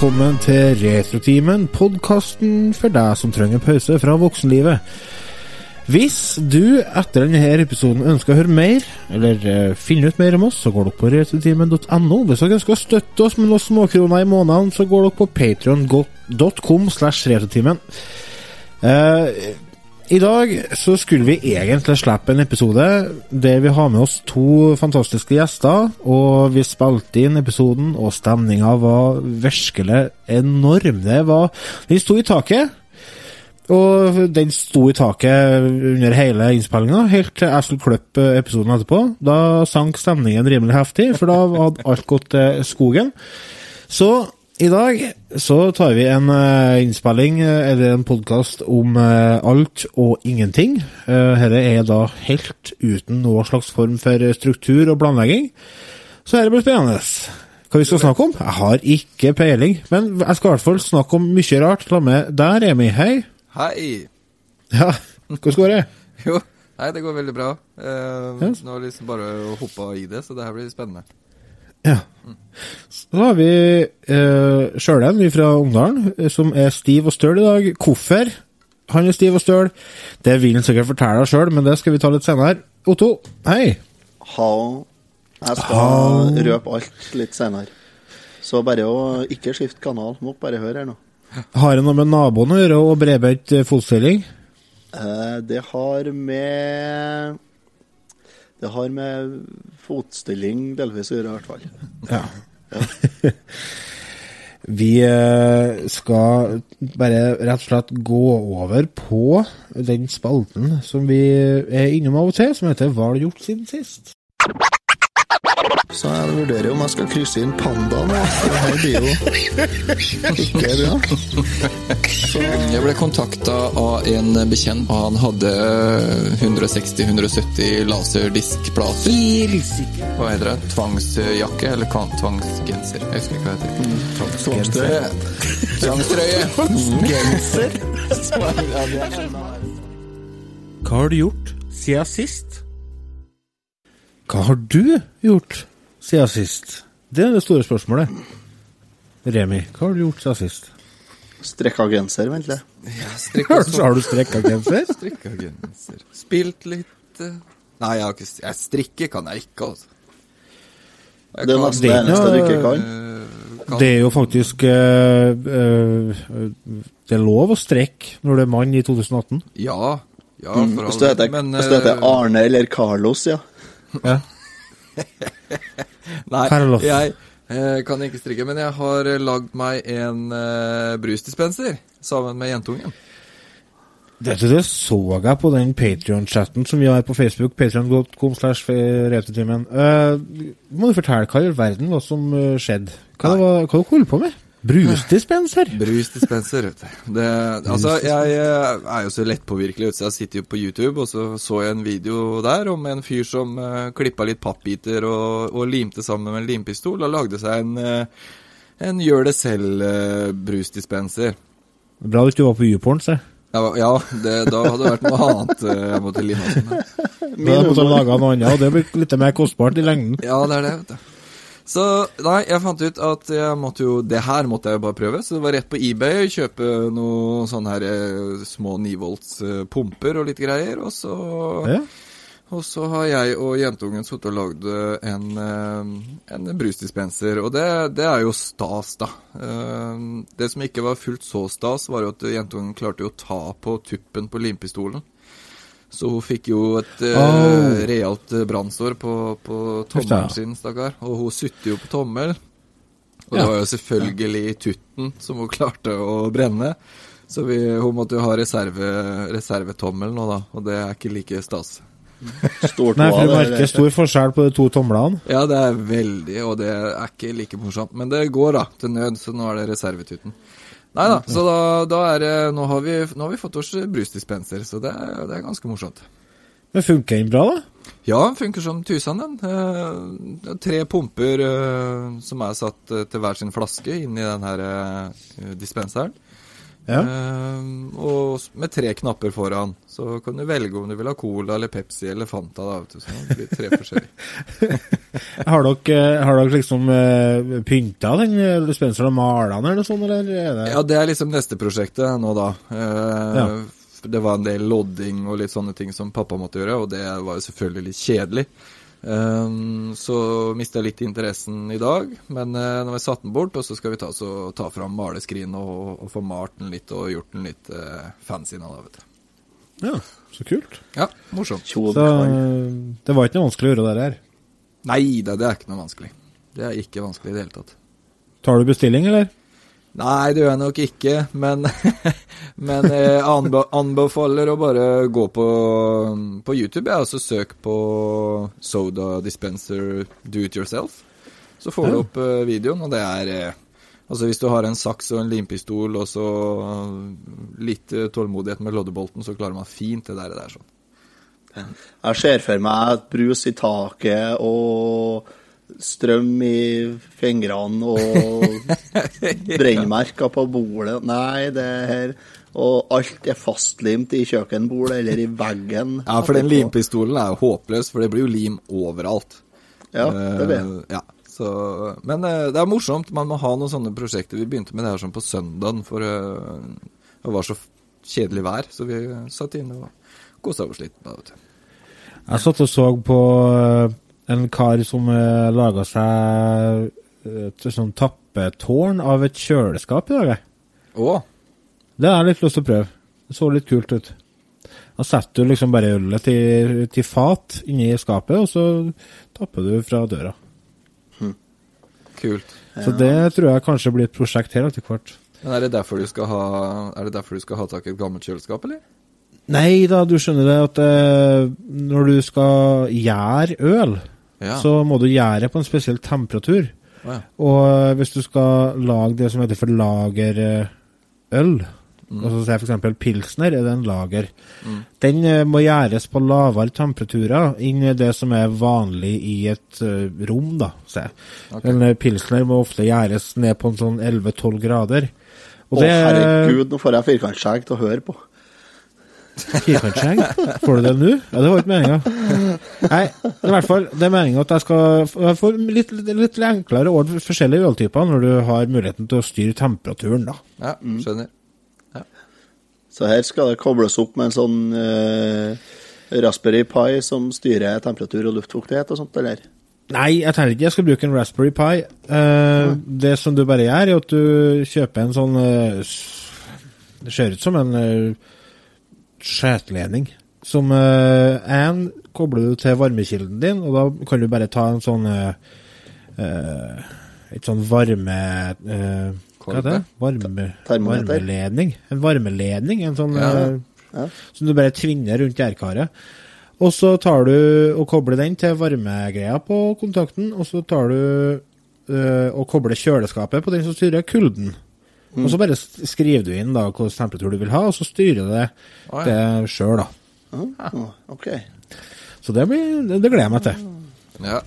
Velkommen til Retrotimen, podkasten for deg som trenger pause fra voksenlivet. Hvis du etter denne episoden ønsker å høre mer, eller eh, finne ut mer om oss, så går dere på retrotimen.no. Hvis dere ønsker å støtte oss med noen småkroner i måneden, så går dere på patreon.com slash retrotimen. Eh, I dag så skulle vi egentlig slippe en episode der vi har med oss to fantastiske gjester, og vi spilte inn episoden, og stemninga var virkelig enorm. Det var Den sto i taket. Og den sto i taket under hele innspillinga, helt til jeg skulle klippe episoden etterpå. Da sank stemningen rimelig heftig, for da hadde alt gått til skogen. Så i dag så tar vi en uh, innspilling, eh, eller en podkast, om uh, alt og ingenting. Dette er da helt uten noen slags form for struktur og planlegging. Så dette blir spennende. Hva vi skal snakke om? Jeg har ikke peiling, men jeg skal i hvert fall snakke om mye rart. La meg der, Emi. Hei. Hei! Ja, hvordan går det? Jo, nei, det går veldig bra. Uh, Yes. Nå har jeg liksom bare hoppa i det, så det her blir spennende. Ja. Så har vi uh, Sjølen fra Ungdalen, eh, som er stiv og støl i dag. Hvorfor han er stiv og støl, det vil han sikkert fortelle sjøl, men det skal vi ta litt senere. Otto, hei. Hallo. Jeg skal Hall. røpe alt litt senere. Så bare å ikke skifte kanal. Må bare høre her nå. Har det noe med naboen å gjøre og bredbent eh, fotstilling? Eh, det har med Det har med fotstilling delvis å gjøre, i hvert fall. Ja. Vi eh, skal bare rett og slett gå over på den spalten som vi er innom av og til, som heter Hva har du gjort siden sist? Så jeg vurderer om jeg skal krysse inn pandaen. Det her blir jo ikke bra. Så Jeg ble kontakta av en bekjent, og han hadde 160-170 laserdiskplater. Hva heter det? Tvangsjakke? Eller tvangsgenser? Jeg husker ikke hva det heter. tvangstrøye. Tvangstrøye. Genser. Hva har du gjort siden sist? Hva har du gjort siden sist? Det er det store spørsmålet. Remi, hva har du gjort siden sist? Strekka genser, vent litt. Ja, Så har du strekka genser? strekka genser. Spilt litt eh, Nei, jeg, har ikke, jeg strikker kan jeg ikke, altså. Jeg Det er nesten det eneste du ikke kan. Eh, kan- Det er jo faktisk eh, eh, Det er lov å strekke når du er mann i 2018. Ja. ja Mm, for Hvis du heter, men, hvis du heter Arne eller Carlos, ja. Ja. Nei, Carlos. jeg eh, kan ikke strikke, men jeg har eh, lagd meg en eh, brusdispenser sammen med jentungen. Dette det så jeg på den Patrion-chatten som vi har på Facebook. Patreon.com slash retutimen. Uh, må du fortelle hva i all verden hva som eh, skjedde? Hva, hva du holdt på med? Brusdispenser? Brusdispenser, vet du. Det, altså, jeg eh, er jo så lettpåvirkelig, vet du, så jeg sitter jo på YouTube, og så så jeg en video der om en fyr som uh, klippa litt pappbiter og, og limte sammen med en limpistol, og lagde seg en, uh, en gjør det selv-brusdispenser. Bra du var på YouPorn, se. Ja, ja det, da hadde det vært noe annet eh, jeg måtte lime sammen. Da jeg måttet lage noe annet, og det blir litt mer kostbart i lengden. Ja, det er det, vet du. Så nei, jeg fant ut at jeg måtte jo Det her måtte jeg jo bare prøve, så det var rett på eBay kjøpe noen sånne her eh, små 9 volts eh, pumper og litt greier, og så Ja. Og så har jeg og jentungen sittet og lagd en, eh, en brusdispenser, og det, det er jo stas, da. Det som ikke var fullt så stas, var jo at jentungen klarte jo å ta på tuppen på limpistolen. Så hun fikk jo et uh, oh. realt eh, brannsår på, på tommelen sin, stakkar. Og hun sutter jo på tommel. Og Ja. det var jo selvfølgelig tutten som hun klarte å brenne. Så vi, hun måtte jo ha reserve, reservetommel nå, da. Og det er ikke like stas. Stort Nei, for du merker stor forskjell på de to tomlene. Ja, det er veldig, og det er ikke like morsomt. Men det går, da, til nød, så nå er det reservetutten. Nei da, så da, da er det Nå har vi, nå har vi fått oss brusdispenser, så det er, det er ganske morsomt. Men funker den bra, da? Ja, den funker som tusen, den. Eh, tre pumper eh, som er satt eh, til hver sin flaske inni den her eh, dispenseren. Ja. Eh, og med tre knapper foran. Så kan du velge om du vil ha Cola eller Pepsi eller Fanta. da, vet du. Så det blir tre forskjellige. Har dere, eh, har dere liksom uh, pynta den eh, dispenseren og mala den, eller noe sånt, eller er det Ja, det er liksom neste prosjektet nå, da. Uh, Ja. Det var en del lodding og litt sånne ting som pappa måtte gjøre, og det var jo selvfølgelig litt kjedelig. Eh, så mista jeg litt interessen i dag, men uh, nå har jeg satt den bort, og så skal vi ta, så, ta fram maleskrinet og, og få malt den litt og gjort den litt uh, fancy nå, da, vet du. Ja, så kult. Ja, morsomt. Så eh, det var ikke noe vanskelig å gjøre det her? Nei da, det er ikke noe vanskelig. Det er ikke vanskelig i det hele tatt. Tar du bestilling, eller? Nei, det gjør jeg nok ikke, men, men jeg anbefaler å bare gå på, på YouTube ja, og så søk på Soda Dispenser Do It Yourself. Så får du opp eh, videoen, og det er eh, Altså Hvis du har en saks og en limpistol og så eh, litt eh, tålmodighet med loddebolten, så klarer man fint det der. Det der sånn. Jeg ser for meg brus i taket og strøm i fingrene og brennmerker på bordet. Nei, det her Og alt er fastlimt i kjøkkenbordet eller i veggen. Ja, for den limpistolen er jo håpløs, for det blir jo lim overalt. Ja, det blir det. Eh, ja, så, men eh, det er morsomt. Man må ha noen sånne prosjekter. Vi begynte med det her sånn på søndagen, for eh, det var så kjedelig vær. Så vi satt inne og kosa oss litt. Jeg satt og så på en kar som uh, laga seg eh, et sånn tappetårn av et kjøleskap i dag. Å, Det har jeg litt lyst til å prøve. Det så litt kult ut. Da setter du liksom bare ølet til, til fat inni skapet, og så tapper du fra døra. kult. Så det tror jeg kanskje blir et prosjekt her etter hvert. Men er det derfor du skal ha Er det derfor du skal ha tak i et gammelt kjøleskap, eller? Nei da, du skjønner det at eh, når du skal gjære øl, Ja. så må du gjære på en spesiell temperatur. Ja. Og eh, hvis du skal lage det som heter for lagerøl, altså si for eksempel pilsner, er det en lager. Den eh, må gjæres på lavere temperaturer enn det som er vanlig i et eh, rom, da, se. Ok. En eh, pilsner må ofte gjæres ned på en sånn 11-12 grader. Å, det herregud, nå får jeg firkantskjegg til å høre på. Firkantskjegg? Får du det nå? Ja, det var ikke meninga. Nei, i hvert fall, det er meninga at jeg skal få litt, litt, enklere enklere for forskjellige øltyper når du har muligheten til å styre temperaturen, da. ja, skjønner. Så her skal det kobles opp med en sånn uh, Raspberry Pi som styrer temperatur og luftfuktighet og sånt, eller? Nei, jeg tenker ikke jeg skal bruke en Raspberry Pi. Eh, det som du bare gjør, er at du kjøper en sånn uh, Det ser ut som en uh, skjetledning. Som én kobler du til varmekilden din, og da kan du bare ta en sånn eh, eh, Et sånn varme Uh, Hva er det? Varme, varmeledning. En varmeledning. En sånn Ja. eh, Ja. som du bare tvinner rundt gjærkaret. Og så tar du og kobler den til varmegreia på kontakten, og så tar du og kobler kjøleskapet på den som styrer kulden. Og så bare skriver du inn da hvilken temperatur du vil ha, og så styrer det Å, ja. det sjøl, da. Ah, ok. Så det, blir, det, det gleder jeg meg til. Ja.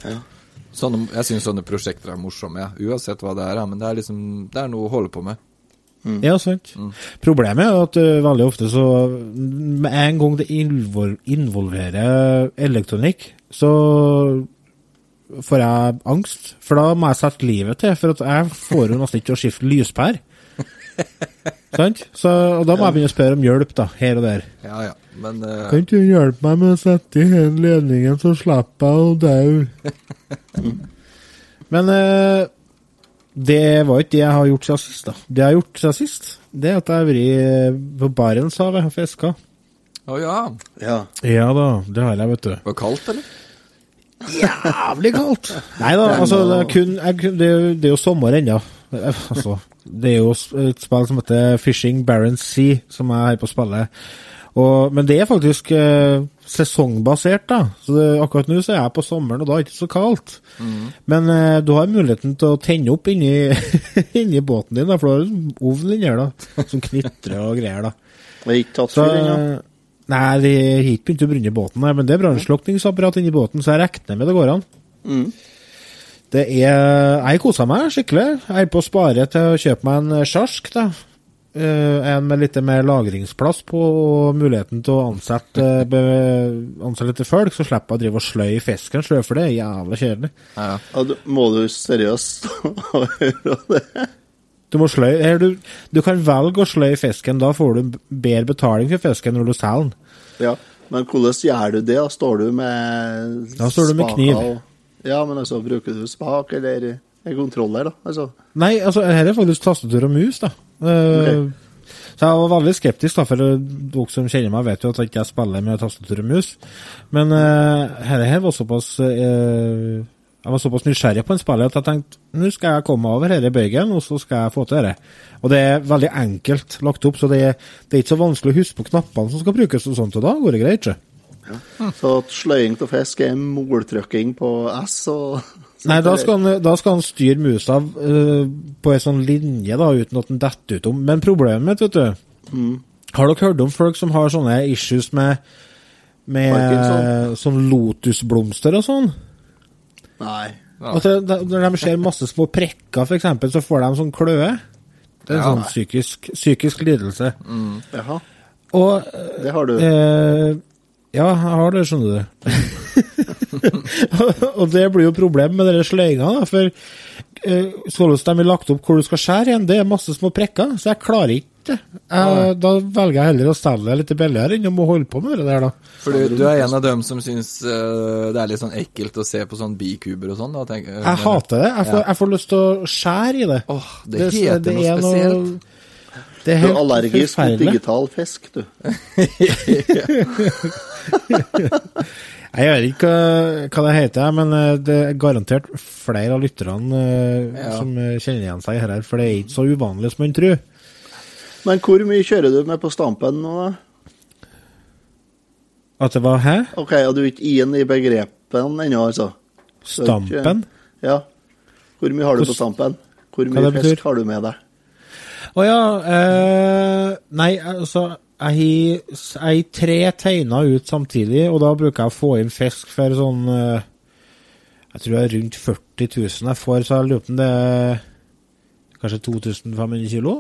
Sånne, jeg syns sånne prosjekter er morsomme, ja. uansett hva det er. Men det er liksom Det er noe å holde på med. Ja, sant. Problemet er at uh, veldig ofte så Med en gang det involverer elektronikk, så får jeg angst. For da må jeg sette livet til, for at jeg får jo nesten ikke å skifte lyspære. Sant? Så, og da må jeg begynne å spørre om hjelp, da, her og der. Ja ja. Men Uh... Kan ikke du hjelpe meg med å sette i hele ledningen, så slipper jeg å dø? Men uh, det var ikke det jeg har gjort siden sist, da. Det jeg har gjort siden sist, det er at jeg har vært på Barentshavet og fiska. Å ja. Ja. Ja da, det har jeg, vet du. Det var kaldt, eller? Jævlig kaldt! Nei da, altså, det er, kun, jeg, det, er jo- det er jo sommer ennå. Eh, Altså, det er jo et spill som heter Fishing Barents Sea, som jeg holder på spillet. Og, men det er faktisk eh, sesongbasert, da. Så det, akkurat nå så er jeg på sommeren, og da er det ikke så kaldt. Men eh, du har muligheten til å tenne opp inni, inni båten din, da, for du har en ovn inni her, da, som knitrer og greier. da. Det er ikke tatt for ennå. nei, det har ikke begynt å brenne i båten, nei, men det er brannslukningsapparat inni båten, så jeg regner med det går an. Mm. Det er Jeg koser meg skikkelig. Jeg er på å spare til å kjøpe meg en sjarsk, da. eh, en med litt mer lagringsplass på og muligheten til å ansette, be, ansette litt folk, så slipper jeg å drive og sløye fisken sjøl, for det er jævla kjedelig. Ja, ja. Ja, du, må du seriøst gjøre det? Du må sløye du, du kan velge å sløye fisken, da får du bedre betaling for fisken når du selger den. Ja, men hvordan gjør du det? Da står du med Da står du med kniv. og- Ja, men altså, bruker du spak eller en kontroller, da? Altså, Nei, altså, her er faktisk tastatur og mus, da. Eh, Så jeg var veldig skeptisk, da, for dere som kjenner meg, vet jo at jeg ikke spiller med tastatur og mus. Men uh, her, her var såpass uh, Jeg var såpass nysgjerrig på en spiller at jeg tenkte nå skal jeg komme over over denne bøygen, og så skal jeg få til det. Og det er veldig enkelt lagt opp, så det er, det er ikke så vanskelig å huske på knappene som skal brukes, og sånt, og da går det greit. ikke? Så sløying av fisk er moltrykking på S og Nei, da skal, han, da skal han styre musa uh, på ei sånn linje, da, uten at den detter utom. Men problemet, vet du Har dere hørt om folk som har sånne issues med, med sånn lotusblomster og sånn? Nei. Ja. At det, det, når de ser masse små prikker, for eksempel, så får de sånn kløe. Det er en Ja. sånn psykisk, psykisk lidelse. Jaha. Og Det har du. Eh, ja, jeg har det, skjønner du. og det blir jo problem med denne sløyinga, for eh, således de har lagt opp hvor du skal skjære igjen, det er masse små prikker, så jeg klarer ikke det. Jeg, da velger jeg heller å selge det litt billigere enn å må holde på med det der, da. For du, du er en av dem som syns eh, det er litt sånn ekkelt å se på sånn bikuber og sånn? da, tenker Jeg hater det. Jeg får, jeg får lyst til å skjære i det. Åh, det heter noe er spesielt. Du det er er allergisk mot digital fisk, du. Jeg vet ikke hva, hva det heter, men eh, det er garantert flere av lytterne eh, Ja. som eh, kjenner igjen seg her, for det er ikke så uvanlig som man tror. Men hvor mye kjører du med på stampen nå? da? At det var hæ? Ok, og du er ikke inn i begrepene ennå, altså? Du ikke- Stampen? Ja. Hvor mye har du på stampen? Hvor mye fisk har du med deg? Å ja eh, Nei, altså Jeg har tre teiner ut samtidig, og da bruker jeg å få inn fisk for sånn eh, Jeg tror det er rundt 40 000 jeg får, så jeg lurer på om det er kanskje 2500 kilo?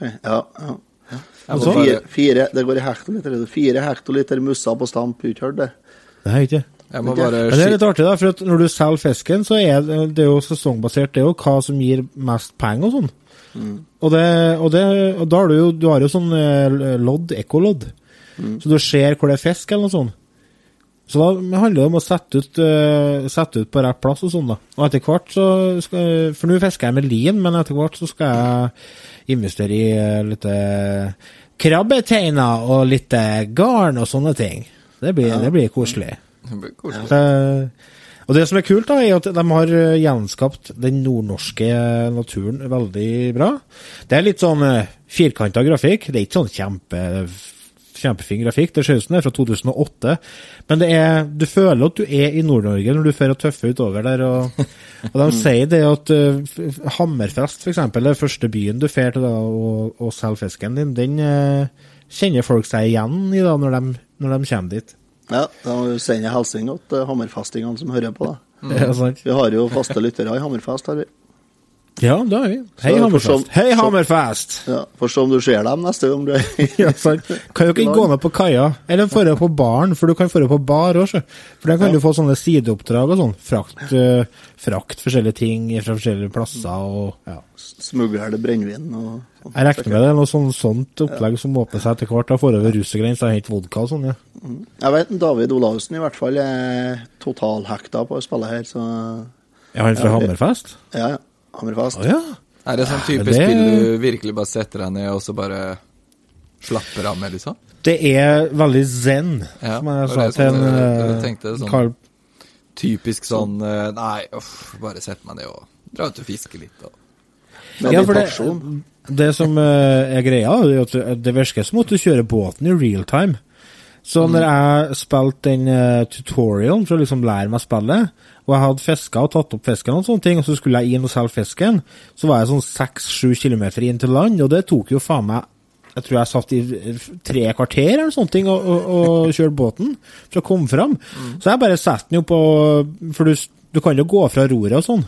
Ja. Ja, ja. Altså, Fire, fire, det går i hektoliter. Fire hektoliter mussa på stamp, uthørt det. Det har ikke. jeg må bare Men det er litt artig, da, for at når du selger fisken, så er det, det er jo sesongbasert. Det er jo hva som gir mest penger og sånn. Og, det, og, det, og da har du jo, du har jo sånn eh, lodd, ekkolodd. Så du ser hvor det er fisk, eller noe sånt. Så da handler det om å sette ut, uh, sette ut på rett plass og sånn, da. Og etter hvert så skal For nå fisker jeg med lin, men etter hvert så skal jeg investere i uh, litt krabbeteiner og litt garn og sånne ting. Det blir, det blir koselig. Det blir koselig. Det, og det som er kult, da, er at de har eh, gjenskapt den nordnorske naturen veldig bra. Det er litt sånn uh, firkanta grafikk. Det er ikke sånn kjempe, kjempefin grafikk. Det ser ut som det er fra 2008. Men det er, du føler at du er i Nord-Norge når du fører tøffe utover der. Og, og de sier det at uh, Hammerfest, eksempel, den første byen du drar til da, og, og selger fisken din, den uh, kjenner folk seg igjen i da, når de, når de kommer dit. Ja, da sender jeg hilsen til hammerfestingene som hører på. da. Ja, sant? Vi har jo faste lyttere i Hammerfest. har vi. Ja, det har vi. Hei, Hammerfest. Hei, Hammerfest! Ja, for som om du ser dem neste gang du er Ja, sant. Kan jo ikke gå ned på kaia, eller dra på baren, for du kan dra på bar òg, For der kan du få sånne sideoppdrag og sånn. Frakt, uh, frakt forskjellige ting fra forskjellige plasser og ja. Smugler det brennevin og sånt. Jeg regner med det er noe sånt, sånt opplegg som åpner seg etter hvert. Da får over russegrensa og henter vodka og sånn, ja. Jeg vet David Olavsen i hvert fall er totalhekta på å spille her, så Er han fra Ja, Hammerfest? ja, ja. Hammerfest. Oh, ja. Er det sånn type det- spill du virkelig bare setter deg ned og så bare slapper av med, liksom? Det er veldig zen, Ja, som jeg sa til en jeg- eh, tenkte sånn. Carl Typisk sånn eh, Nei, uff, bare sett meg ned og dra ut og fiske litt. Og. Ja, for det, det som eh, er greia, er at det virker som at du kjører båten i real time. Så når jeg spilte den uh, tutorialen for å liksom lære meg spillet, og jeg hadde fiska og tatt opp fisken, og sånne ting, og så skulle jeg inn og selge fisken, så var jeg sånn seks-sju kilometer inn til land, og det tok jo faen meg Jeg tror jeg satt i tre kvarter eller sånne ting og, og, og kjørte båten for å komme fram. Så jeg bare setter den jo på For du, du kan jo gå fra roret og sånn.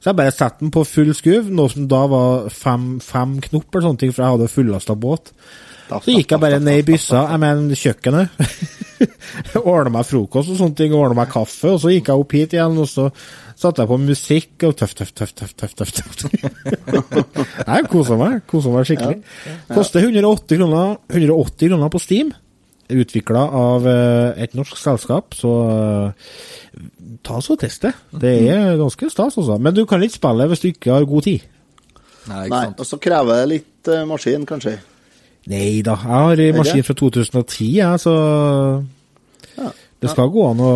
Så jeg bare satte den på full skuv, noe som da var fem, fem knop eller sånne ting, for jeg hadde fullasta båt. Så gikk jeg bare ned i byssa, jeg mener kjøkkenet. ordna meg frokost og sånne ting, ordna meg kaffe, og så gikk jeg opp hit igjen, og så satte jeg på musikk og tøff, tøff, tøff, tøff, tøff, tøff. tøff. Jeg kosa meg, kosa meg skikkelig. Koster 180 kroner, 180 kroner på Steam. Utvikla av eh, et norsk selskap, så eh, ta så test det. Det er ganske stas, altså. Men du kan ikke spille hvis du ikke har god tid. Nei, ikke Nei, sant. og så krever det litt eh, maskin, kanskje. Nei da, jeg har en maskin fra 2010, jeg, så Ja. det skal gå an å,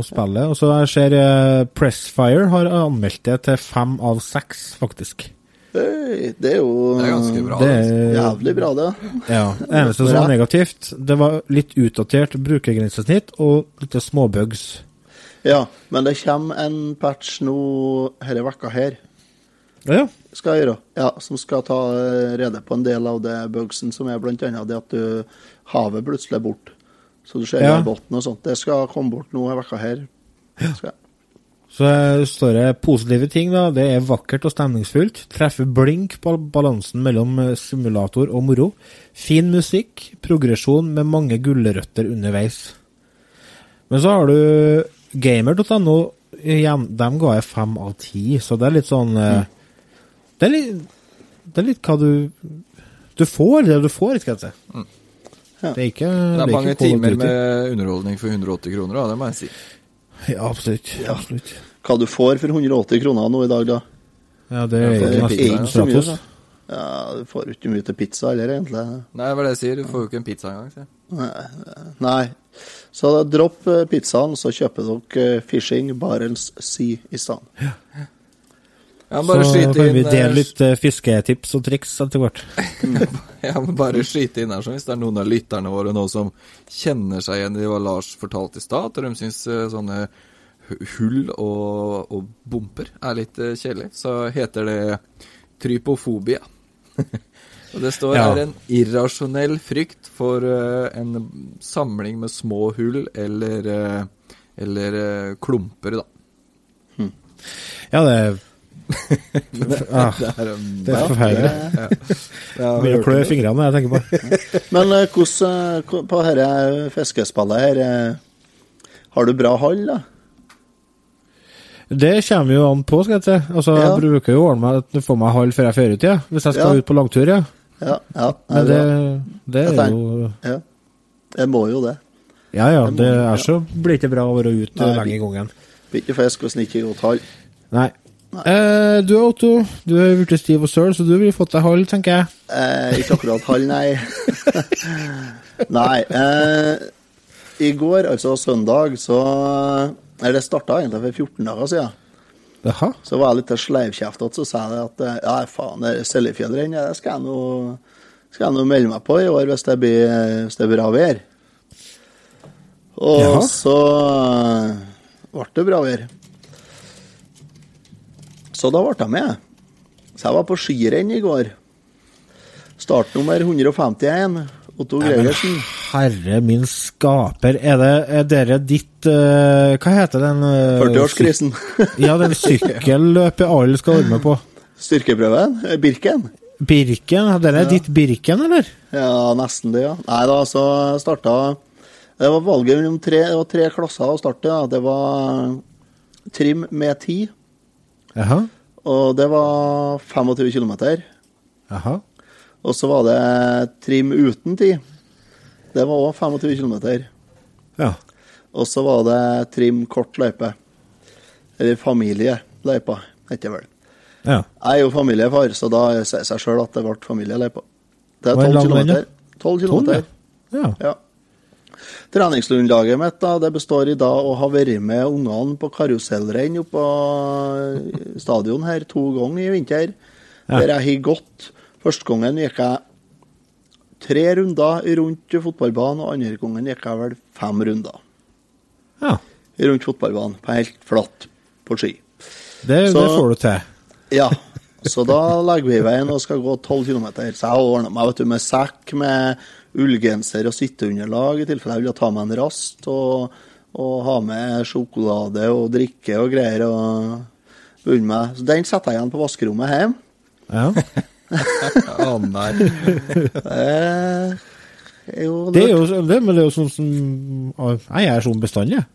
å spille. Og så jeg ser eh, Pressfire har anmeldt det til fem av seks, faktisk. Det er jo Det er ganske bra. Det altså. er, jævlig bra, det. ja, det eneste som var negativt, det var litt utdatert brukergrensesnitt og litt småbugs. Ja, men det kommer en patch nå denne vekka her, Ja, skal gjøre. Ja, som skal ta eh, rede på en del av det bugsen som er annet det at du havet plutselig er bort. Så du ser Ja. båten og sånt. Det skal komme bort nå i vekka her. Skal. Så eh, står det positive ting, da. Det er vakkert og stemningsfullt. Treffer blink på balansen mellom eh, simulator og moro. Fin musikk, progresjon med mange gulrøtter underveis. Men så har du gamer.no. Dem ga jeg fem av ti, så det er litt sånn eh, det, er litt, det er litt hva du Du får det du får, skal jeg si. Ja. Det er ikke Det er mange Call timer med underholdning for 180 kroner, da, det må jeg si. Ja, absolutt. absolutt. Hva du får for 180 kroner nå i dag, da? Ja, det er Ja, det er ikke så mye, da. Ja, du får ikke mye til pizza heller, egentlig. Nei, hva er det jeg sier? Du får jo ikke en pizza engang. si. Nei. Så da, dropp eh, pizzaen, så kjøper dere eh, Fishing Barents Sea i stedet. Ja, bare så skyte kan vi eh, dele litt eh, fisketips og triks etter hvert. Ja, men bare skyte inn her, så hvis det er noen av lytterne våre nå som kjenner seg igjen i hva Lars fortalte i stad, at de syns eh, sånne hull og, og bumper er litt eh, kjedelig, så heter det trypofobia. og det står Ja. her en irrasjonell frykt for uh, en samling med små hull eller, uh, eller uh, klumper, da. Ja, det er ah, Det er, Det er forferdelig. ja. Begynner å klø i fingrene når jeg tenker på det. Men eh, hvordan eh, på dette fiskespillet her eh, Har du bra hall, da? Det kommer jo an på, skal jeg si. Altså, Ja. Jeg bruker jo å ordne meg at du får meg hall før jeg drar ut, ja. Hvis jeg skal Ja. ut på langtur, ja. Ja, ja. Men det, det er jo ja. Jeg må jo det. Ja ja, det er så blir ikke bra å være ute lenge i gangen. Blir ikke fisk hvis en ikke har godt hall. Nei. Eh, du Otto, du er blitt stiv og søl, så du ville fått deg halv, tenker jeg. Eh, ikke akkurat halv, nei. nei. Eh, I går, altså søndag, så Eller det starta egentlig for 14 dager siden. Aha. Så var jeg litt sleivkjeftet, så sa jeg at eh, ja, faen, Seljefjellrenn, skal jeg nå skal jeg nå melde meg på i år hvis det blir, hvis det blir bra vær. Og Jaha. så eh, ble det bra vær. Så da ble jeg med. Så jeg var på skirenn i går. Startnummer 151. Otto Gregersen. herre min skaper, er det er dere ditt uh, Hva heter den uh, 40-årskrisen. Ja, den sykkelløpet alle skal være med på. Styrkeprøven. Birken? Birken. Birken, er det ditt Birken, eller? Ja, nesten det, ja. Nei da, så starta Det var valget mellom tre, det var tre klasser å starte. Ja. Det var trim med ti, Jaha. og det var 25 km. Og så var det trim uten tid. Det var òg 25 km. Ja. Og så var det trim kort løype. Eller familieløypa, heter det vel. ja. Jeg er jo familiefar, så da sier seg sjøl at det ble familieløypa. Det er er 12 lang den, km. 12 Tolv, km. ja. ja. Treningsgrunnlaget mitt da, det består i dag å ha vært med ungene på karusellrenn oppå på stadion her to ganger i vinter. Ja. Der jeg har gått. Første gangen gikk jeg tre runder rundt fotballbanen, og andre gangen gikk jeg vel fem runder ja. rundt fotballbanen, på helt flatt på ski. Det, Så- det får du til. Ja, så da legger vi i veien og skal gå 12 km. Så jeg har ordna meg vet du, med sekk med ullgenser og sitteunderlag i tilfelle jeg vil ta meg en rast, og, og ha med sjokolade og drikke og greier. og bunne meg. Så den setter jeg igjen på vaskerommet hjemme. Ja. Å nei. Eh, jo, Det er jo det, men det er jo sånn som Jeg er sånn bestandig. jeg.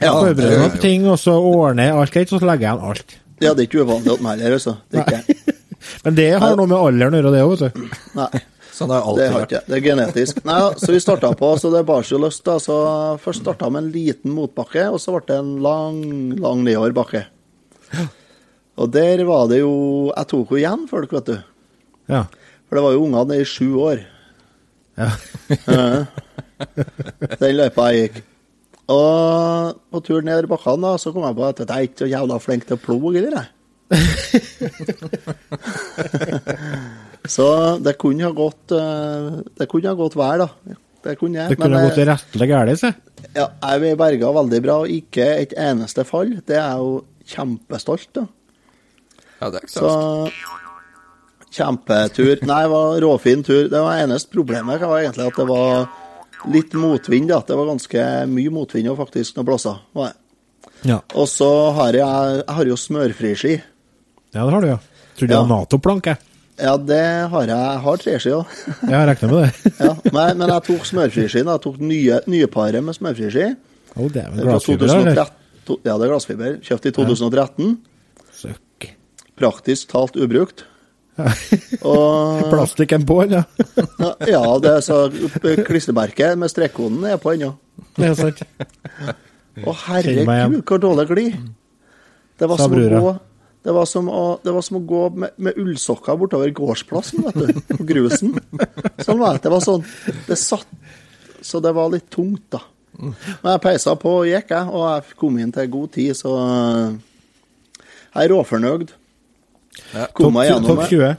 Forbereder meg på ting, og så ordner jeg alt greit, og så legger jeg igjen alt. Ja, det er ikke uvanlig at meg heller, altså. Det er ikke Men det har noe med alderen å gjøre, det òg, vet du. Nei. Sånn har Det har ikke vært. Det er genetisk. Nei, så vi starta på, så det bar seg løst. da. Så Først starta med en liten motbakke, og så ble det en lang, lang nedoverbakke. Og der var det jo Jeg tok jo igjen folk, vet du. Ja. For det var jo ungene i sju år. ja. Den løypa jeg gikk. Og på tur ned bakkene da, så kom jeg på at jeg er ikke så jævla flink til å ploge, eller. så det kunne ha gått eh, Det kunne ha gått vær, da. Det kunne jeg. Det kunne men, ha gått rettelig galt, si. Ja, jeg ble berga veldig bra, og ikke et eneste fall. Det er jeg jo kjempestolt av. Ja, det er ikke så Så kjempetur. Nei, det var råfin tur. Det var eneste problemet var egentlig at det var litt motvind. da. Det var ganske mye motvind og faktisk noe blåsa. var. Ja. Og så har jeg, jeg har jo smørfriski. ja, det har du, ja. Trodde Ja. det var Nato-planke. Ja, det har jeg. Jeg har treski òg. Jeg regna med det. Ja, men, men jeg tok smørfriski. Jeg tok nye, nye paret med smørfriski. Oh, det er vel glassfiber, eller? Ja, det er glassfiber. Kjøpt i 2013. Søkk. Praktisk talt ubrukt. Og Plastikken på den, ja. Ja, det er så klistremerket med strekkoden er på ennå. Det er sant. Å, herregud, hvor dårlig glid. Det var, som å gå, det, var som å, det var som å gå med, med ullsokker bortover gårdsplassen, vet du. På grusen. Sånn var det. Det var sånn Det satt Så det var litt tungt, da. Men jeg peisa på og gikk, jeg. Og jeg kom inn til god tid, så Jeg er råfornøyd. Kom meg Topp gjennom topp 20.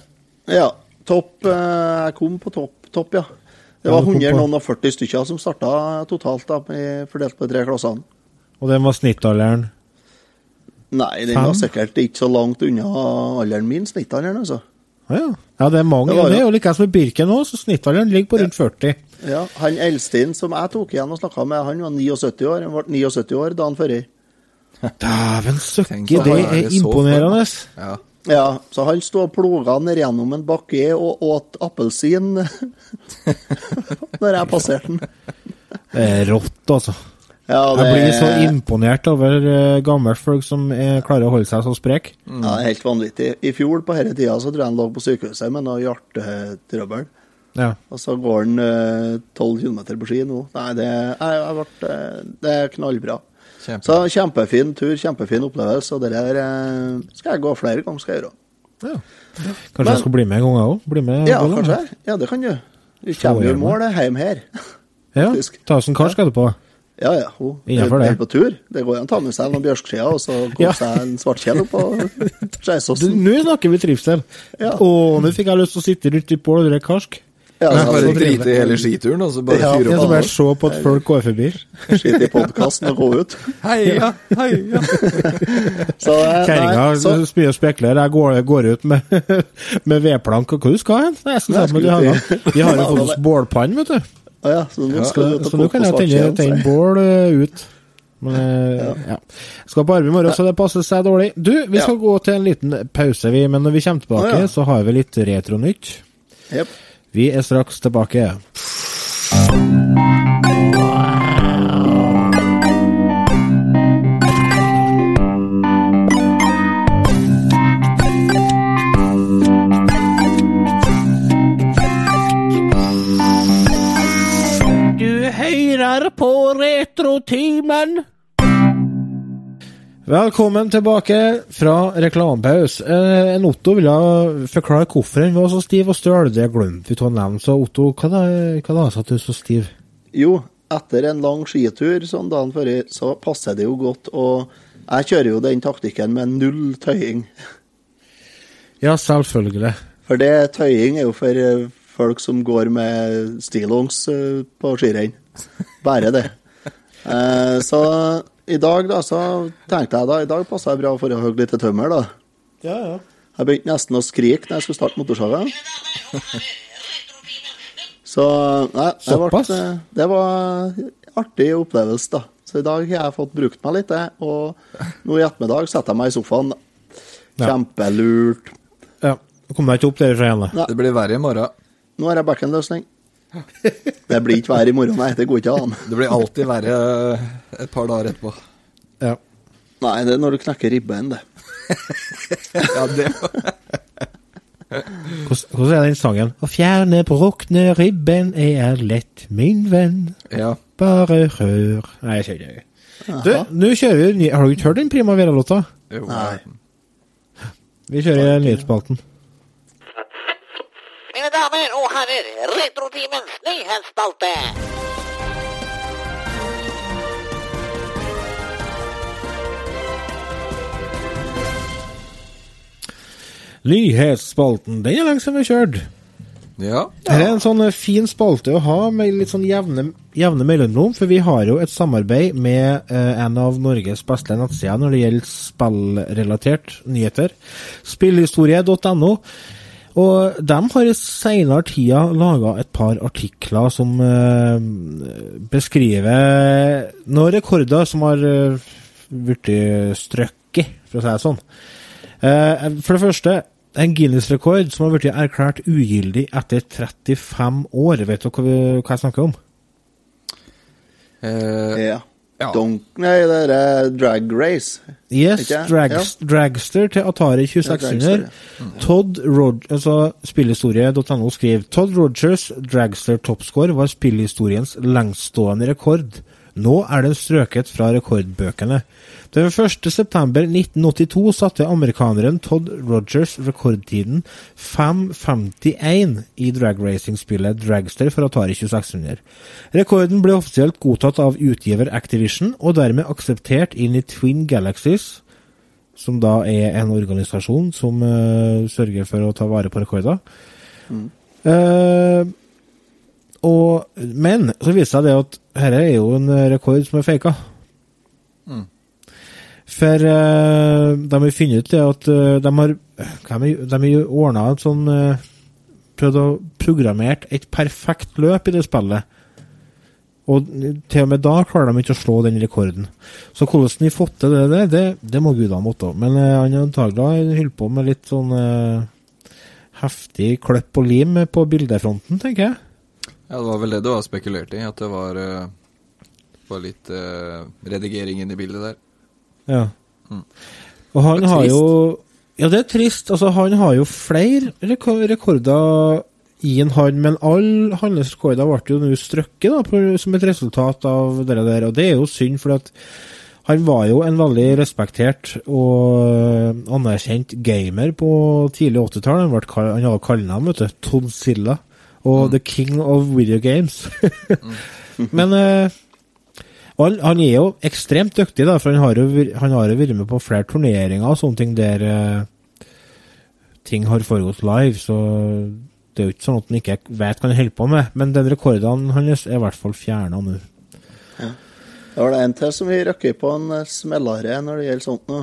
Ja. Topp eh, Jeg kom på topp, topp ja. Det var du kom 100 på- noen og 40 stykker som starta totalt, da, fordelt på de tre klassene. Og den var snittalderen. Nei, den var sikkert ikke så langt unna alderen min, snittalderen, altså. Ja. ja, det er mange. Det var Det, er jo like som med Birken òg, så snittalderen ligger på rundt 40. Ja, Han eldste som jeg tok igjen og snakka med, han var 79 år. Han ble 79 år dagen før. Dæven søkke, det er er imponerende. Ja. Ja, så han sto og ploga ned gjennom en bakke og åt appelsin når jeg passerte den. Det er rått, altså. Ja, Jeg blir så er- imponert over uh, gamle folk som eh, klarer å holde seg så sprek. Ja, det er helt vanvittig. I fjor på denne tida så tror jeg han lå på sykehuset med noe hjertetrøbbel. Ja. Og så går han eh, 12 kilometer på ski nå. Nei, det, jeg, jeg ble, eh, det er knallbra. Kjempe. Så kjempefin tur, kjempefin opplevelse. Og det der eh, skal jeg gå flere ganger. skal jeg gjøre. ja. Kanskje jeg skal bli med en gang, jeg òg? Bli med? Ja, kanskje. Ja, det kan du. Vi kommer jo i mål hjem her. Ja. Ta oss en kar skal du på. Ja, ja. Hun Innenfor er det. helt på tur. Det går an å ta med seg noen bjørkskier og så kose Ja. seg en svartkjell opp på Skeisåsen. Nå snakker vi trivsel. Ja. Å, nå fikk jeg lyst til å sitte rundt i pål og drikke karsk. Ja, Nei, så bare drite i hele skituren, og så bare Ja, fyre Jeg Ja, som bare se på at folk går forbi. Skit i podkasten og gå ut. Heia, heia. Så, eh, Kjerringa spyr og spekler. Jeg går, går ut med, med vedplank. Og hva du skal hen? Jeg skal sette meg i skulle. Vi har jo fått oss bålpanne, vet du. Å ja, så nå skal ja, du og så nå kan jeg tenne, en bål eh, ut. Men ja. ja. Skal på arbeid i morgen, så det passer seg dårlig. Du, vi skal gå til en liten pause, vi, men når vi kommer tilbake, ah, ja. så har vi litt retronytt. Yep. Vi er straks tilbake. Hører på Retrotimen. Velkommen tilbake fra reklamepause. Eh, en Otto ville forklare hvorfor han var så stiv og støl. Det glemte vi å nevne. Så Otto, hva da, hva da sa at du er så stiv? Jo, etter en lang skitur sånn dagen før, så passer det jo godt å Jeg kjører jo den taktikken med null tøying. Ja, selvfølgelig. For det tøying er jo for eh, folk som går med stillongs eh, på skirenn. Bare det. Eh, Så i dag, da, så tenkte jeg da, i dag passer det bra for å hogge litt tømmer, da. Ja, ja. Jeg begynte nesten å skrike når jeg skulle starte motorsaga. Så nei, det, ble, det var en artig opplevelse, da. Så i dag har jeg fått brukt meg litt. Og nå i ettermiddag setter jeg meg i sofaen. Kjempelurt. Ja. Kommer kom jeg ikke opp derfra igjen, da. Det blir verre i morgen. Nå har jeg backenløsning. Det blir ikke verre i morgen, nei. Det går ikke an. Det blir alltid verre et par dager etterpå. Ja. Nei, det er når du knekker ribbein, det. Ja, det Hvordan, er den sangen? Å fjerne brukne ribben er lett, min venn. Ja. Bare rør Nei, jeg kjenner ikke. Du, nå kjører vi ny Har du ikke hørt den Primavera-låta? Jo. Nei. Vi kjører nyhetsspalten. Mine damer og herrer, Retrotimens nyhetsspalte. Nyhetsspalten. Den er lenge siden vi har kjørt. Ja. Det er en sånn eh, fin spalte å ha med litt sånn jevne, jevne mellomrom, for vi har jo et samarbeid med eh, en av Norges beste nettsider når det gjelder spillrelatert nyheter. Spillhistorie.no. Og de har i seinere tida laga et par artikler som eh, beskriver noen rekorder som har uh, blitt strøkket, for å si det sånn. Eh, for det første, en Guinness-rekord som har blitt erklært ugyldig etter 35 år. Vet dere hva, vi- hva jeg snakker om? Eh, Ja. Ja. Donk, nei, det er drag race. Yes, Ikke? ja. Dragster til Atari 2600. Dragster, Todd Rog, altså Spillhistorie.no skriver Todd Rogers Dragster toppscore var spillhistoriens lengststående rekord. Nå er den strøket fra rekordbøkene. Den 1. september 1982 satte amerikaneren Todd Rogers rekordtiden 5.51 i dragracing-spillet Dragster for Atari 2600. Rekorden ble offisielt godtatt av utgiver Activision, og dermed akseptert inn i Twin Galaxies, som da er en organisasjon som uh, sørger for å ta vare på rekorder. Eh, og, men så viser det seg at dette er jo en rekord som er faka. For uh, de har funnet ut det at uh, de har har de, de har ordna et sånn uh, Prøvd å programmert et perfekt løp i det spillet. Og til og med da klarer de ikke å slå den rekorden. Så hvordan de fått til det, det, det, det må gudene måtte. Men eh, han uh, antagelig holdt på med litt sånn eh, heftig kløpp og lim på bildefronten, tenker jeg. Ja, det var vel det du har spekulert i, at det var, eh, var litt uh, redigering inn i bildet der. Ja. Mm. Og han har jo Ja, det er trist. Altså, han har jo flere reko rekorder i en hand, men alle hans rekorder ble jo nå strøkket da, på, som et resultat av det der, og det er jo synd, for at han var jo en veldig respektert og anerkjent gamer på tidlig 80-tall. Han, han hadde kallenavn, vet du. Todzilla. Og The King of Video Games. Men uh, han, han er jo ekstremt dyktig, da, for han har jo han har jo vært med på flere turneringer og sånne ting der uh, ting har foregått live, så det er jo ikke sånn at han ikke vet hva han holder på med. Men den rekorden hans er i hvert fall fjerna nå. Ja. Da var det en til som vi røkker på en smellare smellere når det gjelder sånt nå.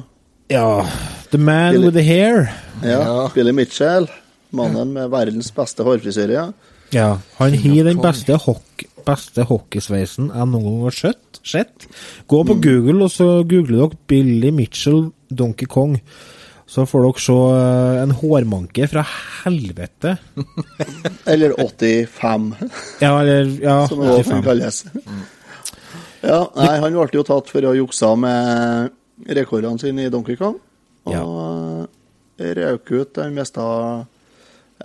Ja The man Billy- with the hair. Ja, Ja. Billy Mitchell. Mannen med verdens beste hårfrisyre. Ja. Ja, han har den beste, hock, beste hockeysveisen jeg noen gang har sett. sett. Gå på Google, og så googler dere Billy Mitchell Donkey Kong. Så får dere se eh, en hårmanke fra helvete. Eller 85, Ja, eller ja, som det også 85. kan kalles. Ja, nei, han ble jo tatt for å ha juksa med rekordene sine i Donkey Kong. Og ja. røk ut. Han mista